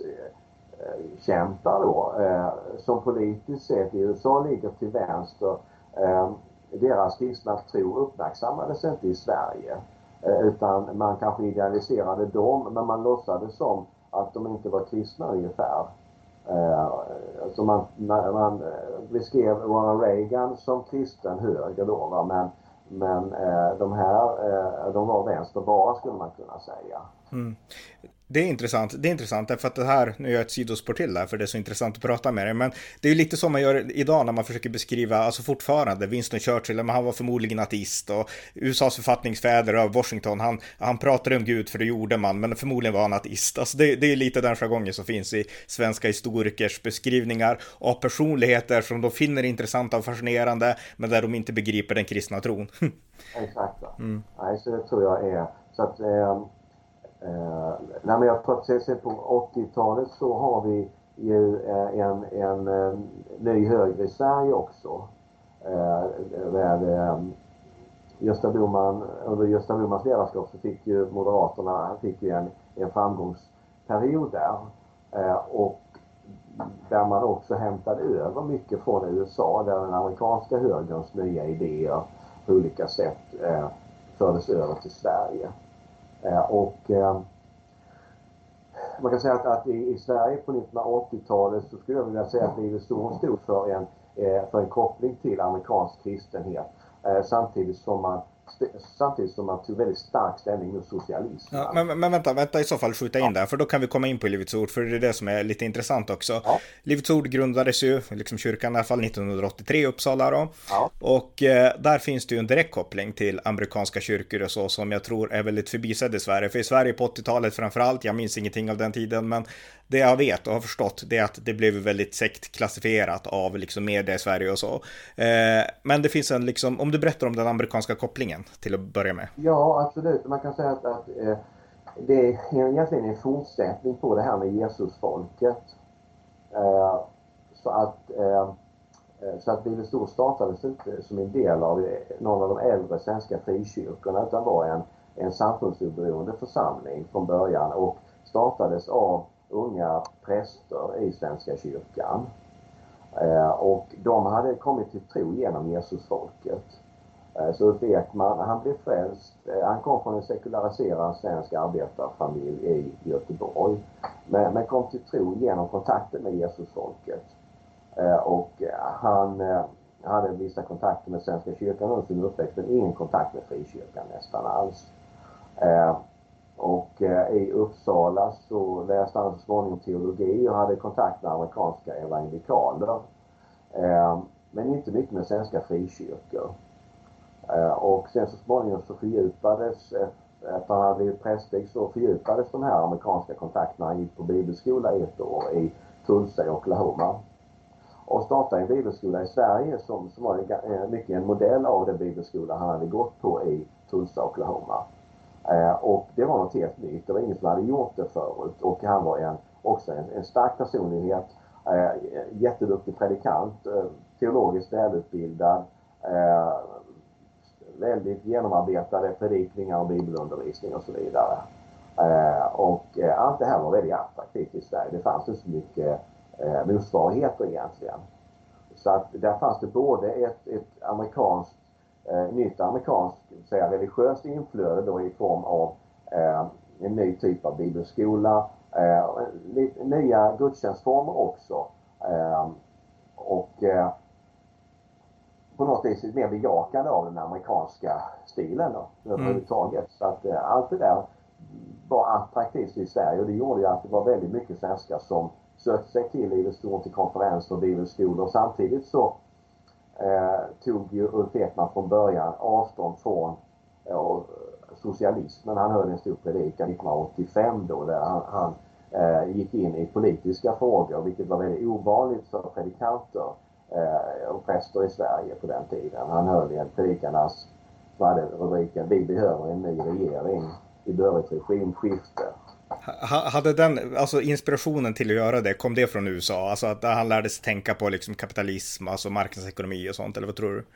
Eh, kämpar då eh, som politiskt sett i USA ligger till vänster eh, deras kristna tro uppmärksammades inte i Sverige. Eh, utan man kanske idealiserade dem men man låtsades som att de inte var kristna ungefär. Eh, så man, man beskrev Ronald Reagan som kristen höger då va? men, men eh, de här de var vänster bara skulle man kunna säga. Mm. Det är intressant. Det är intressant därför att det här, nu gör jag ett sidospår till där för det är så intressant att prata med dig, men det är ju lite som man gör idag när man försöker beskriva, alltså fortfarande, Winston Churchill, men han var förmodligen ateist och USAs författningsfäder av Washington, han, han pratade om Gud för det gjorde man, men förmodligen var han ateist. Alltså det, det är lite den jargongen som finns i svenska historikers beskrivningar av personligheter som de finner intressanta och fascinerande, men där de inte begriper den kristna tron. Exakt. Mm. Nej, så det tror jag är, så att eh Eh, nej men jag tror att på 80-talet så har vi ju eh, en, en, en ny höger i Sverige också. Eh, med eh, Gösta Bohman, under Gösta Bohmans ledarskap så fick ju Moderaterna fick ju en, en framgångsperiod där. Eh, och där man också hämtade över mycket från USA där den amerikanska högerns nya idéer på olika sätt eh, fördes över till Sverige. Eh, och eh, man kan säga att, att i, i, Sverige på 1980-talet så skulle jag vilja säga att Livets Ord stod för en, eh, för en koppling till amerikansk kristenhet. Samtidigt som man samtidigt som man tog väldigt stark ställning mot socialism. Ja, men, men, vänta, vänta i så fall skjuta in ja. där, för då kan vi komma in på Livets Ord, för det är det som är lite intressant också. Ja. Livets Ord grundades ju, liksom kyrkan i alla fall, 1983 i Uppsala då. Ja. Och eh, där finns det ju en direkt koppling till amerikanska kyrkor och så, som jag tror är väldigt förbisedd i Sverige. För i Sverige på 80-talet framför allt, jag minns ingenting av den tiden, men det jag vet och har förstått det är att det blev väldigt sektklassifierat av liksom media i Sverige och så. Eh, men det finns en liksom, om du berättar om den amerikanska kopplingen till att börja med. Ja, absolut. Man kan säga att, att eh, det är egentligen en fortsättning på det här med Jesusfolket. Eh, så att eh, eh så att Bibelns startades inte som en del av eh, någon av de äldre svenska frikyrkorna utan var en, en samfundsoberoende församling från början och startades av unga präster i Svenska kyrkan. Eh, och de hade kommit till tro genom Jesusfolket. Eh, så vet Ekman, han blev frälst. Eh, han kom från en sekulariserad svensk arbetarfamilj i Göteborg. Men, men kom till tro genom kontakten med Jesusfolket. Eh, och han hade vissa kontakter med Svenska kyrkan under sin uppväxt men ingen kontakt med frikyrkan nästan alls. Och i Uppsala så läste han så småningom teologi och hade kontakt med amerikanska evangelikaler. Men inte mycket med svenska frikyrkor. Eh, och sen så småningom så fördjupades, efter han hade blivit prästig, så fördjupades de här amerikanska kontakterna. Han gick på bibelskola i ett år i Tulsa i Oklahoma. Och startade en bibelskola i Sverige som, som var eh, mycket en modell av den bibelskola han hade gått på i Tulsa, Oklahoma. Eh, och det var något helt nytt. Det var ingen som hade gjort det förut och han var en, också en, en stark personlighet. Jätteduktig predikant, teologiskt välutbildad, väldigt genomarbetade predikningar och bibelundervisning och så vidare. Eh, och eh, allt det här var väldigt attraktivt i Sverige. Det fanns inte så mycket eh, motsvarigheter egentligen. Så att där fanns det både ett, ett amerikanskt eh, nytt amerikanskt säga, religiöst inflöde då i form av eh, en ny typ av bibelskola, eh, nya gudstjänstformer också. Eh, och eh, på något vis mer bejakande av den amerikanska stilen då, mm. överhuvudtaget. Så att eh, allt det där var attraktivt i Sverige och det gjorde ju att det var väldigt mycket svenskar som sökte sig till Livets Ord till konferenser och bibelskolor. Samtidigt så eh, tog ju Ulf Ekman från början avstånd från eh, socialismen. Han höll en stor predikan 1985 då där han, han eh, gick in i politiska frågor vilket var väldigt ovanligt för predikanter och präster i Sverige på den tiden. Han höll en predikan som hade rubriken Vi behöver en ny regering. Vi behöver ett regimskifte. Hade den, alltså inspirationen till att göra det, kom det från USA? Alltså att han lärde sig tänka på liksom kapitalism, alltså marknadsekonomi och sånt, eller vad tror du?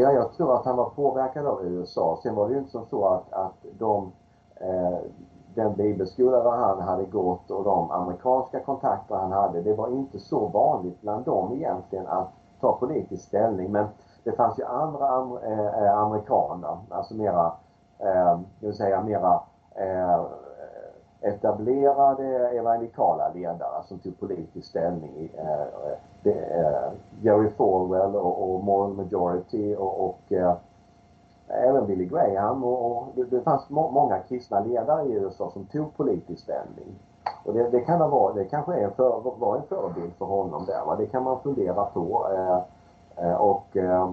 Ja, jag tror att han var påverkad av USA. Sen var det ju inte som så att, att de, eh, den bibelskola där han hade gått och de amerikanska kontakter han hade, det var inte så vanligt bland dem egentligen att ta politisk ställning. Men det fanns ju andra eh, eh, amerikaner, alltså mera, eh, jag vill säga mera etablerade evangelikala ledare som tog politisk ställning. Det, Jerry Falwell och, och Moral Majority och, och även Billy Graham och, och det, det fanns må, många kristna ledare i USA som tog politisk ställning. Och det, det kan ha varit, det kanske är en för, var en förebild för honom där. Va? Det kan man fundera på. Eh, eh och eh,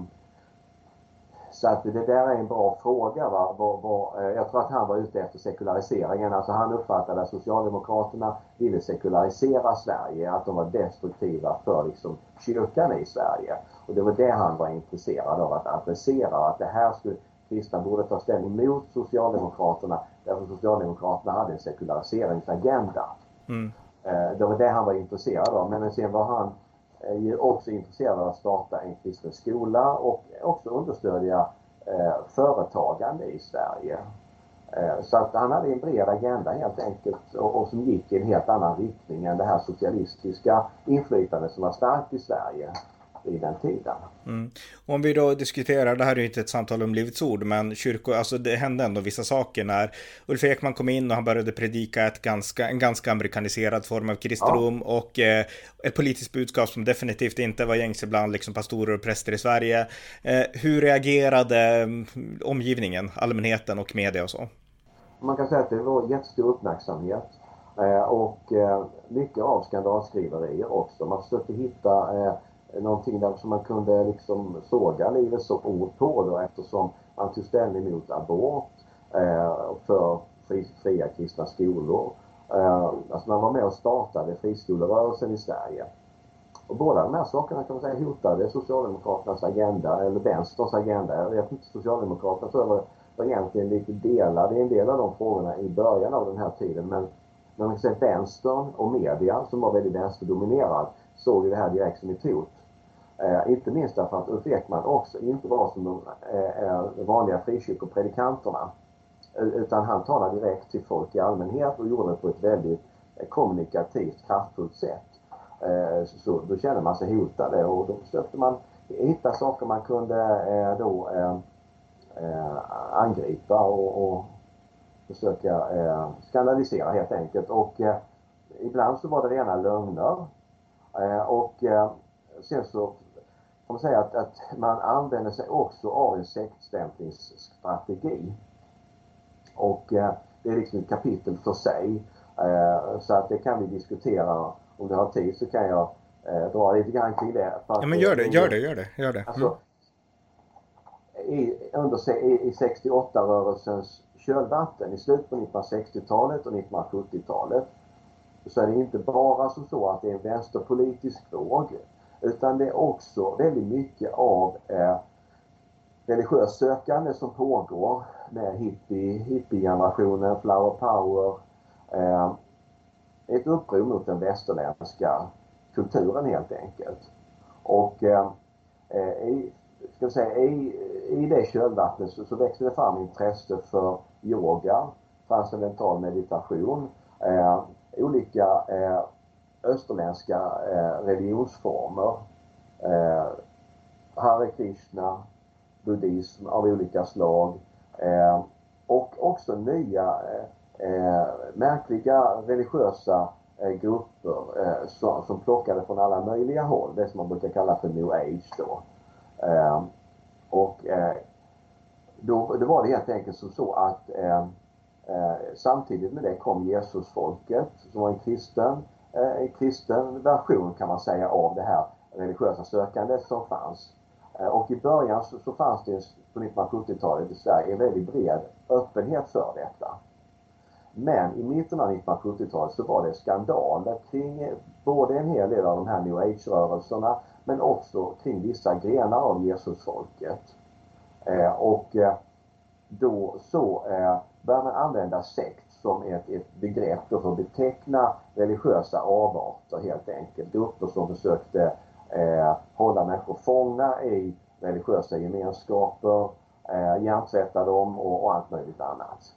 så att det där är en bra fråga. Va? Var, var, eh, jag tror att han var ute efter sekulariseringen. Alltså han uppfattade att Socialdemokraterna ville sekularisera Sverige, att de var destruktiva för liksom kyrkan i Sverige. Och det var det han var intresserad av att adressera, att det här skulle kristna borde ta ställning mot Socialdemokraterna därför Socialdemokraterna hade en sekulariseringsagenda. Mm. Eh, det var det han var intresserad av. Men sen var han är också intresserad av att starta en kristen skola och också understödja eh, företagande i Sverige. Eh, så att han hade en bred agenda helt enkelt och, och, som gick i en helt annan riktning än det här socialistiska inflytandet som var starkt i Sverige i den tiden. Mm. Om vi då diskuterar, det här är ju inte ett samtal om Livets Ord, men kyrkor, alltså det hände ändå vissa saker när Ulf Ekman kom in och han började predika ett ganska, en ganska amerikaniserad form av kristendom ja. och eh, ett politiskt budskap som definitivt inte var gängse bland liksom pastorer och präster i Sverige. Eh, hur reagerade mm, omgivningen, allmänheten och media och så? Man kan säga att det var jättestor uppmärksamhet. Eh, och eh, mycket av skandalskriverier också. Man försökte hitta eh, någonting där som man kunde liksom såga Livets ord på då eftersom man tog ställning mot abort eh, för fria kristna skolor. Eh, alltså man var med och startade friskolerörelsen i Sverige. Och båda de här sakerna kan man säga hotade Socialdemokraternas agenda, eller Vänsterns agenda. Jag vet inte, Socialdemokraterna tror jag var egentligen lite delade i en del av de frågorna i början av den här tiden. Men när man säger vänstern och media som var väldigt vänsterdominerad såg ju det här direkt som ett hot. Eh, inte minst därför att Ulf Ekman också inte var som de eh, vanliga frikyrkopredikanterna. Utan han talade direkt till folk i allmänhet och gjorde det på ett väldigt eh, kommunikativt, kraftfullt sätt. Eh, så då kände man sig hotade och då försökte man hitta saker man kunde eh, då eh, eh, angripa och, och försöka eh, skandalisera helt enkelt. Och eh, ibland så var det rena lögner. Eh, och eh, sen så kan man säga att, att man använder sig också av en sektstämplingsstrategi. Och eh, det är liksom ett kapitel för sig. Eh, så att det kan vi diskutera. Om du har tid så kan jag eh, dra lite grann kring det. ja men gör det, gör det, gör det. Gör det. Alltså, mm. i, under, i, i 68-rörelsens kölvatten i slutet på 1960-talet och 1970-talet så är det inte bara som så att det är en vänsterpolitisk våg utan det är också väldigt mycket av eh, religiöst sökande som pågår med hippie, hippie flower power. Eh, ett uppror mot den västerländska kulturen helt enkelt. Och eh, eh, i, ska vi säga, i, i det kölvattnet så, så växte det fram intresse för yoga, transcendental meditation, eh, olika eh, österländska eh, religionsformer. Eh, Hare Krishna, buddhism av olika slag eh, och också nya eh, märkliga religiösa eh, grupper eh, som, som plockade från alla möjliga håll. Det som man brukar kalla för new age då. Eh, och då, då var det helt enkelt som så att eh, eh, samtidigt med det kom Jesusfolket som var en kristen, eh, kristen version kan man säga av det här religiösa sökandet som fanns. Eh, och i början så, så fanns det på 1970-talet i Sverige en väldigt bred öppenhet för detta. Men i mitten av 1970-talet så var det skandaler kring både en hel del av de här new age-rörelserna men också kring vissa grenar av Jesusfolket. Eh, och eh, då så eh, började man använda sekt som ett, ett begrepp för att beteckna religiösa avarter helt enkelt. Grupper som försökte eh, hålla människor fångna i religiösa gemenskaper, eh, hjärntvätta dem och, och allt möjligt annat.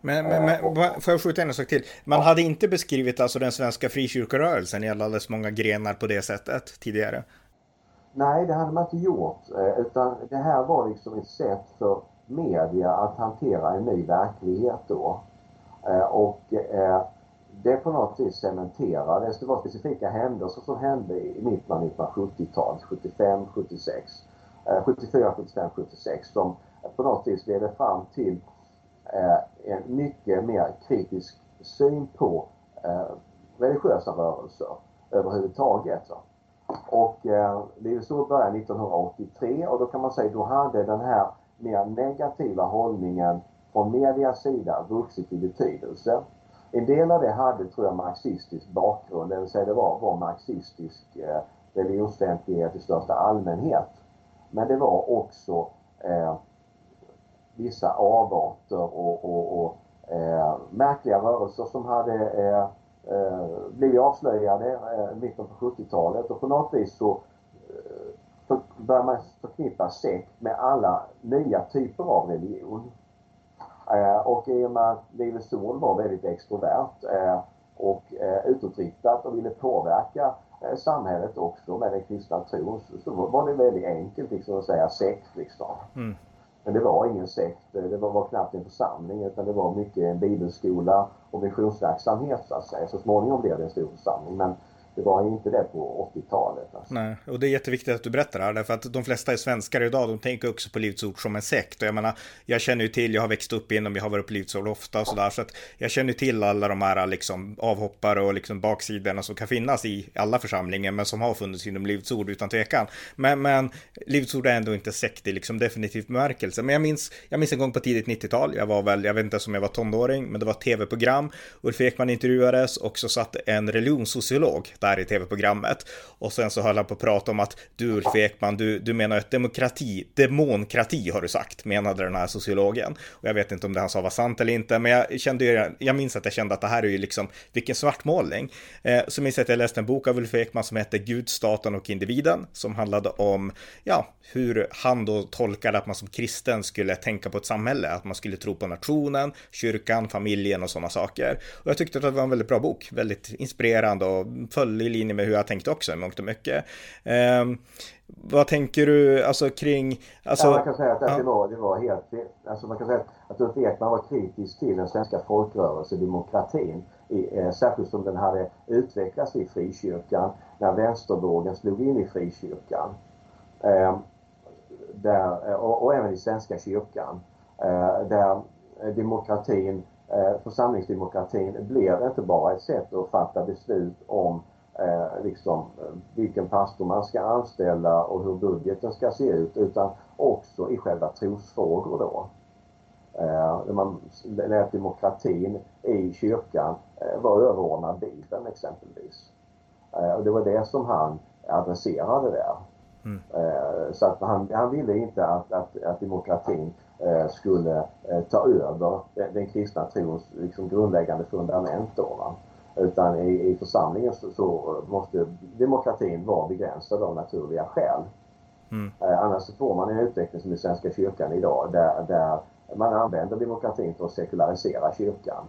Men, men, men får jag skjuta in en sak till? Man ja. hade inte beskrivit alltså den svenska frikyrkorörelsen i alldeles många grenar på det sättet tidigare? Nej, det hade man inte gjort. Eh, utan det här var liksom ett sätt för media att hantera en ny verklighet då. Eh, och eh, det på något vis cementerades. Det var specifika händelser som hände i mitten av 1970-talet, 75, 76, 74, 75, 76 som på något vis ledde fram till eh, en mycket mer kritisk syn på religiösa rörelser överhuvudtaget. Och eh, Livets Ord började 1983 och då kan man säga då hade den här mer negativa hållningen från medias sida vuxit i betydelse. En del av det hade, tror jag, marxistisk bakgrund, det vill säga det var, var marxistisk eh, religionsfientlighet i största allmänhet. Men det var också eh, vissa avarter och, och, och eh, märkliga rörelser som hade eh, eh blev avslöjade eh, i mitten på 70-talet och på något vis så eh, börjar man förknippa sekt med alla nya typer av religion. Eh, och i och med att Livets Ord var väldigt extrovert eh, och eh, utåtriktat och ville påverka samhället också med den kristna tron så var det väldigt enkelt liksom att säga sekt liksom. Mm. Men det var ingen sekt, det var, var knappt en församling utan det var mycket en bibelskola och missionsverksamhet så att säga. Så småningom blev det en stor församling men det var inte det på 80-talet. Alltså. Nej, och det är jätteviktigt att du berättar det här, därför att de flesta är svenskar idag, de tänker också på Livets Ord som en sekt. Och jag menar, jag känner ju till, jag har växt upp inom, jag har varit på Livets Ord ofta och sådär, så att jag känner till alla de här liksom avhoppare och liksom baksidorna som kan finnas i alla församlingar, men som har funnits inom Livets Ord utan tvekan. Men, men Livets Ord är ändå inte sekt i liksom definitiv bemärkelse. Men jag minns, jag minns en gång på tidigt 90-tal, jag var väl, jag vet inte om jag var tonåring, men det var ett tv-program. Ulf Ekman intervjuades och så satt en religionssociolog där i tv-programmet. Och sen så höll han på att prata om att du Ulf Ekman, du, du menar att demokrati, demonkrati har du sagt, menade den här sociologen. Och jag vet inte om det han sa var sant eller inte, men jag kände ju, jag minns att jag kände att det här är ju liksom, vilken svartmålning. Eh, så minns jag att jag läste en bok av Ulf Ekman som hette Gud, staten och individen, som handlade om, ja, hur han då tolkade att man som kristen skulle tänka på ett samhälle, att man skulle tro på nationen, kyrkan, familjen och sådana saker. Och jag tyckte att det var en väldigt bra bok, väldigt inspirerande och föll i linje med hur jag tänkte också i mångt och mycket. Eh, vad tänker du alltså kring... Alltså, ja, man kan säga att ja. det, var, det var helt Alltså man kan säga att Ulf Ekman var kritisk till den svenska folkrörelsedemokratin. I, eh, särskilt som den hade utvecklats i frikyrkan när vänstervågen slog in i frikyrkan. Eh, där, och, och, även i Svenska kyrkan. Eh, där demokratin, eh, församlingsdemokratin blev inte bara ett sätt att fatta beslut om eh, liksom, vilken pastor man ska anställa och hur budgeten ska se ut utan också i själva trosfrågor då. Eh, när man lät demokratin i kyrkan eh, vara överordnad Bibeln exempelvis. Eh, och det var det som han adresserade där. Mm. Eh, så att han, han ville inte att, att, att demokratin eh, skulle eh, ta över den, den kristna trons liksom, grundläggande fundament. Då? Utan i, i församlingen så, så, måste demokratin vara begränsad av naturliga skäl. Mm. Eh, annars får man en utveckling som i Svenska kyrkan idag där, där man använder demokratin för att sekularisera kyrkan.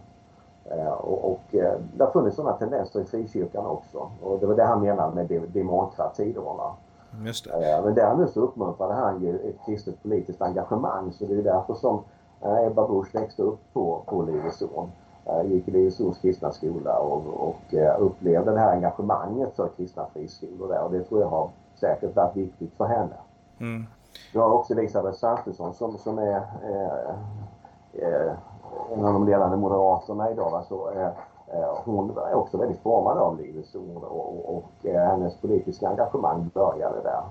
Eh, och, och eh, det har funnits sådana tendenser i frikyrkan också. Och det var det han menade med demokrati då. Va? Just det. Men däremot så uppmuntrade han ju ett kristet politiskt engagemang så det är därför som Ebba Busch växte upp på, på Livesån. Eh, gick i Livesåns kristna skola och, och upplevde det här engagemanget för kristna friskolor där och det tror jag har säkert varit viktigt för henne. Mm. Vi har också Elisabeth Svantesson som, som är eh, eh, en av de ledande moderaterna idag. Alltså, eh, Eh, hon är också väldigt formad av Livets Ord och, och, eh, hennes politiska engagemang började där.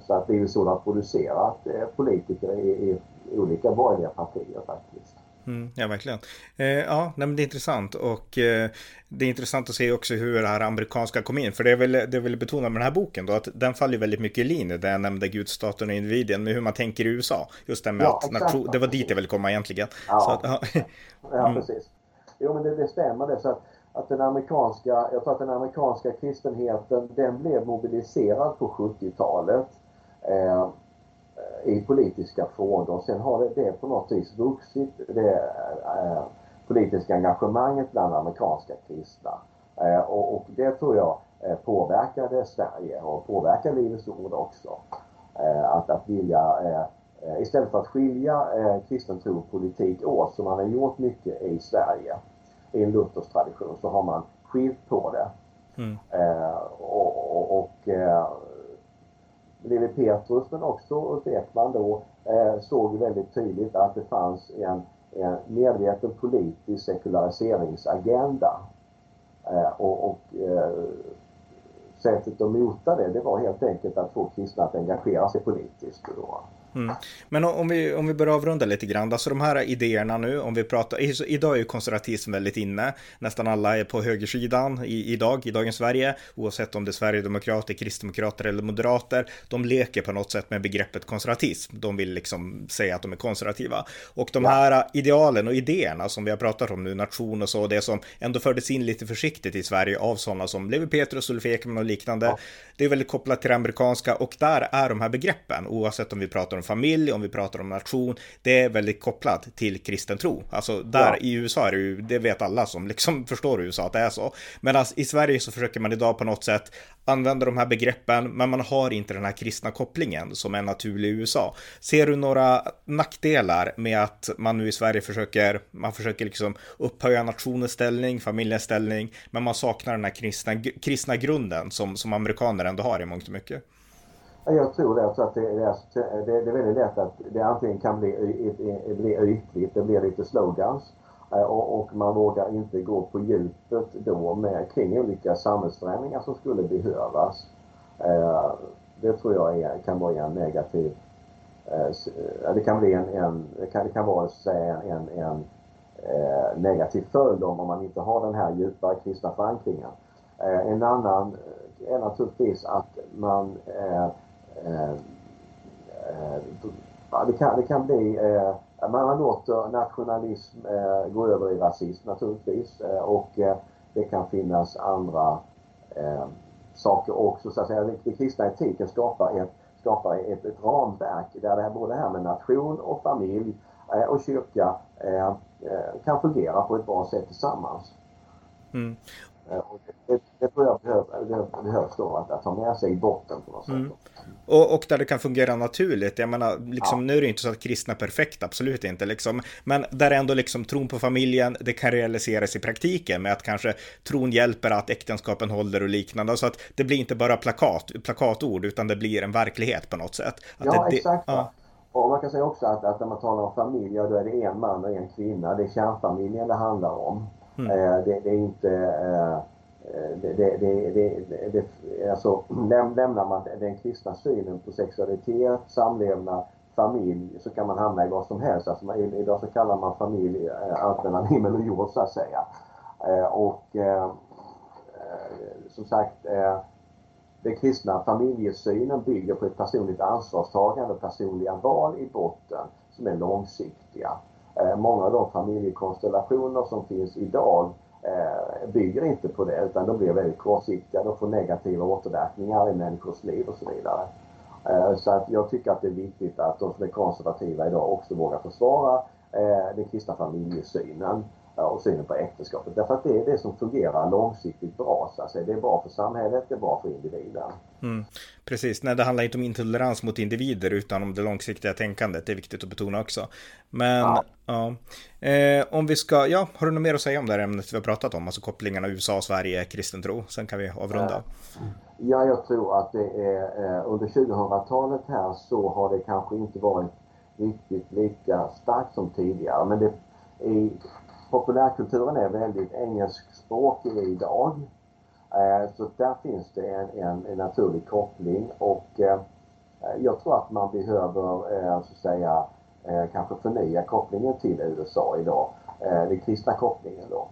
Så att Livets Ord har producerat eh, politiker i, i olika borgerliga partier faktiskt. Mm, ja, verkligen. Eh, ja, nej, men det är intressant och eh, det är intressant att se också hur det här amerikanska kom in. För det är väl det jag vill betona med den här boken då, att den faller väldigt mycket i linje där jag nämnde gudstaten och individen med hur man tänker i USA. Just det med ja, att nation, det var dit jag ville komma egentligen. Ja, Så att, ja. ja mm. precis. Jo men det, det stämmer det. Så att, att den amerikanska, jag tror att den amerikanska kristenheten den blev mobiliserad på 70-talet eh, i politiska frågor. Sen har det, det på något vis vuxit, det eh, politiska engagemanget bland amerikanska kristna. Eh, och, och, det tror jag eh, påverkade Sverige och påverkar Livets Ord också. Eh, att, att vilja eh, Eh, istället för att skilja eh, kristen tro och politik åt som man har gjort mycket i Sverige i en Luthers tradition så har man skilt på det. Mm. Eh, och, och, och eh, Levi Petrus men också Ulf Ekman då eh, såg väldigt tydligt att det fanns en, en medveten politisk sekulariseringsagenda. Eh, och, och eh, sättet att mota det, det var helt enkelt att få kristna att engagera sig politiskt. Då. Mm. Men om vi, om vi börjar avrunda lite grann, alltså de här idéerna nu, om vi pratar, idag är ju konservatism väldigt inne, nästan alla är på högersidan i, idag, i dagens Sverige, oavsett om det är Sverigedemokrater, Kristdemokrater eller Moderater, de leker på något sätt med begreppet konservatism, de vill liksom säga att de är konservativa. Och de här idealen och idéerna som vi har pratat om nu, nation och så, det som ändå fördes in lite försiktigt i Sverige av sådana som Levi Petrus, Ulf Ekman och liknande, ja. det är väldigt kopplat till det amerikanska och där är de här begreppen, oavsett om vi pratar om familj, om vi pratar om nation, det är väldigt kopplat till kristen tro. Alltså där ja. i USA är det ju, det vet alla som liksom förstår USA att det är så. Medan i Sverige så försöker man idag på något sätt använda de här begreppen, men man har inte den här kristna kopplingen som är naturlig i USA. Ser du några nackdelar med att man nu i Sverige försöker, man försöker liksom upphöja nationens ställning, familjens ställning, men man saknar den här kristna, kristna grunden som, som amerikaner ändå har i mångt och mycket? Jag tror det. Att det, är, det, det är väldigt lätt att det antingen kan bli, bli ytligt, det blir lite slogans eh, och, och, man vågar inte gå på djupet då med, kring olika samhällsförändringar som skulle behövas. Eh, det tror jag är, kan vara en negativ eh, det kan bli en, en, det kan, det kan vara så en, en, en negativ följd om man inte har den här djupa kristna förankringen. En annan är naturligtvis att man Eh, eh, det, kan, det kan bli, eh, man låter eh, nationalism eh, gå över i rasism naturligtvis eh, och det kan finnas andra saker också. Så att säga, den kristna etiken skapar ett, skapar ett, ett ramverk där det här, både det här med nation och familj och kyrka kan fungera på ett bra sätt tillsammans. Mm. Det, det, tror jag behövs då att, att ha med sig i botten på något mm. sätt. Och, och, där det kan fungera naturligt. Jag menar, liksom, ja. nu är det inte så att kristna är perfekt, absolut inte. Liksom. Men där ändå liksom tron på familjen, det kan realiseras i praktiken med att kanske tron hjälper att äktenskapen håller och liknande. Så att det blir inte bara plakat, plakatord, utan det blir en verklighet på något sätt. Att ja, det, exakt. Ja. Och man kan säga också att, att när man talar om familj, då är det en man och en kvinna. Det är kärnfamiljen det handlar om. Mm. Eh, det, det, är inte eh, eh det, det, det, det, alltså, lämnar man den kristna synen på sexualitet, samlevnad, familj så kan man hamna i vad som helst. Alltså, idag så kallar man familj eh, allt mellan himmel och jord så att säga. Eh, och eh, som sagt eh, den kristna familjesynen bygger på ett personligt ansvarstagande och personliga val i botten som är långsiktiga. Eh, många av de familjekonstellationer som finns idag eh, bygger inte på det utan de blir väldigt kortsiktiga. De får negativa återverkningar i människors liv och så vidare. Eh, så att jag tycker att det är viktigt att de som är konservativa idag också vågar försvara den kristna familjesynen och synen på äktenskapet. Därför att det är det som fungerar långsiktigt bra. Så att säga. Det är bra för samhället, det är bra för individen. Mm, precis, nej det handlar inte om intolerans mot individer utan om det långsiktiga tänkandet. Det är viktigt att betona också. Men ja. ja. Eh, om vi ska, ja, har du något mer att säga om det här ämnet vi har pratat om? Alltså kopplingarna USA, Sverige, kristen tro. Sen kan vi avrunda. Ja, jag tror att det är eh, under 2000-talet här så har det kanske inte varit riktigt lika starkt som tidigare. Men det, i populärkulturen är väldigt engelskspråkig idag. Eh, så där finns det en, en, en naturlig koppling och eh, jag tror att man behöver eh, så att säga kanske förnya kopplingen till USA idag. Den kristna kopplingen då.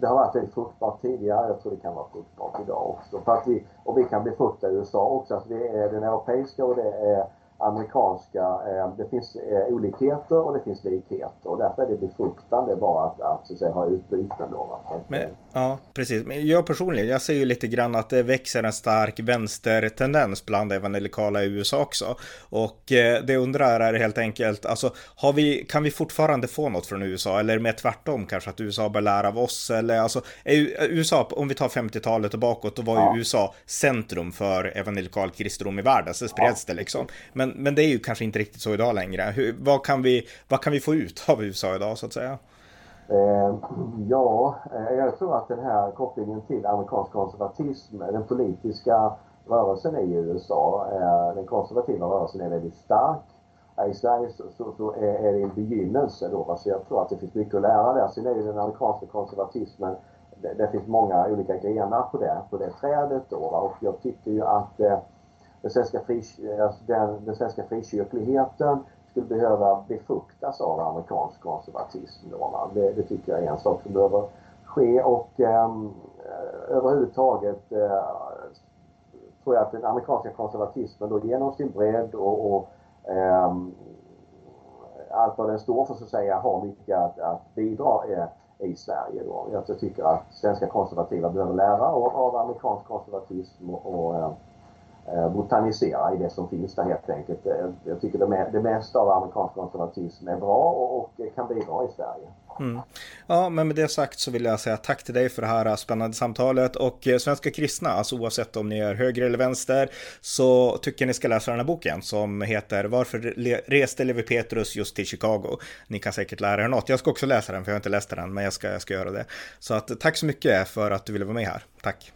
Det har varit väldigt fruktbart tidigare, jag tror det kan vara fruktbart idag också. För att vi, och vi kan befrukta USA också, alltså det är den europeiska och det är amerikanska, eh, det finns eh, olikheter och det finns likheter och därför är det befruktande bara att, att, att säga, ha utbyten då. Men, ja, precis. Men jag personligen, jag ser ju lite grann att det växer en stark vänstertendens bland evangelikala i USA också. Och eh, det undrar är helt enkelt, alltså har vi, kan vi fortfarande få något från USA eller med tvärtom kanske att USA bör lära av oss eller alltså USA, om vi tar 50-talet och bakåt, då var ja. ju USA centrum för evangelikal kristendom i världen, så spreds ja. det liksom. Men men, det är ju kanske inte riktigt så idag längre. Hur, vad, kan vi, vad kan vi få ut av USA idag så att säga? Eh, ja, eh, jag tror att den här kopplingen till amerikansk konservatism, eh, den politiska rörelsen i USA, eh, den konservativa rörelsen är väldigt stark. Eh, I Sverige så, så, så är, är, det en begynnelse då, så jag tror att det finns mycket att lära där. Sen är ju den amerikanska konservatismen, det, det finns många olika grenar på det, på det trädet då. Och jag tycker ju att eh, den svenska, alltså den, den svenska frikyrkligheten skulle behöva befruktas av amerikansk konservatism. Då, det, det, tycker jag är en sak som behöver ske och ehm, eh, överhuvudtaget eh, tror jag att den amerikanska konservatismen då genom sin bredd och, och eh, allt vad den står för så att säga har mycket att, att bidra eh, i Sverige. Då. Jag tycker att svenska konservativa behöver lära av, av amerikansk konservatism och, och eh, botanisera i det som finns där helt enkelt. Eh, jag tycker det, det mesta av amerikansk konservatism är bra och, och kan bidra i Sverige. Mm. Ja, men med det sagt så vill jag säga tack till dig för det här spännande samtalet och eh, Svenska kristna, alltså oavsett om ni är höger eller vänster, så tycker ni ska läsa den här boken som heter Varför reste Levi Petrus just till Chicago? Ni kan säkert lära er något. Jag ska också läsa den, för jag har inte läst den, men jag ska, jag ska göra det. Så att tack så mycket för att du ville vara med här. Tack!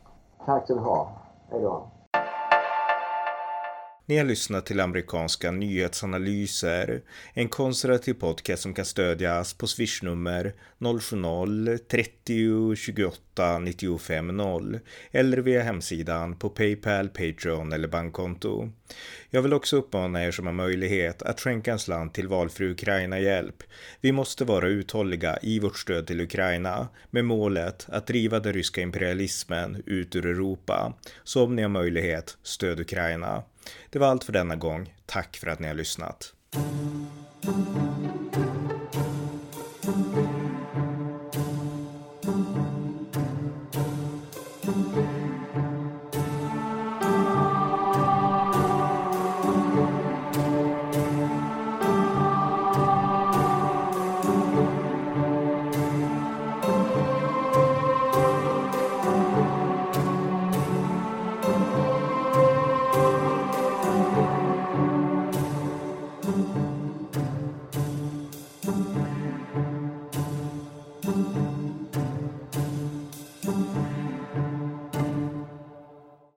Tack ska du ha. Hej då! Ni har lyssnat till amerikanska nyhetsanalyser, en konservativ podcast som kan stödjas på swishnummer 070-30 28 95 0 eller via hemsidan på Paypal, Patreon eller bankkonto. Jag vill också uppmana er som har möjlighet att skänka en slant till valfri Ukraina-hjälp. Vi måste vara uthålliga i vårt stöd till Ukraina med målet att driva den ryska imperialismen ut ur Europa. Så om ni har möjlighet, stöd Ukraina. Det var allt för denna gång. Tack för att ni har lyssnat.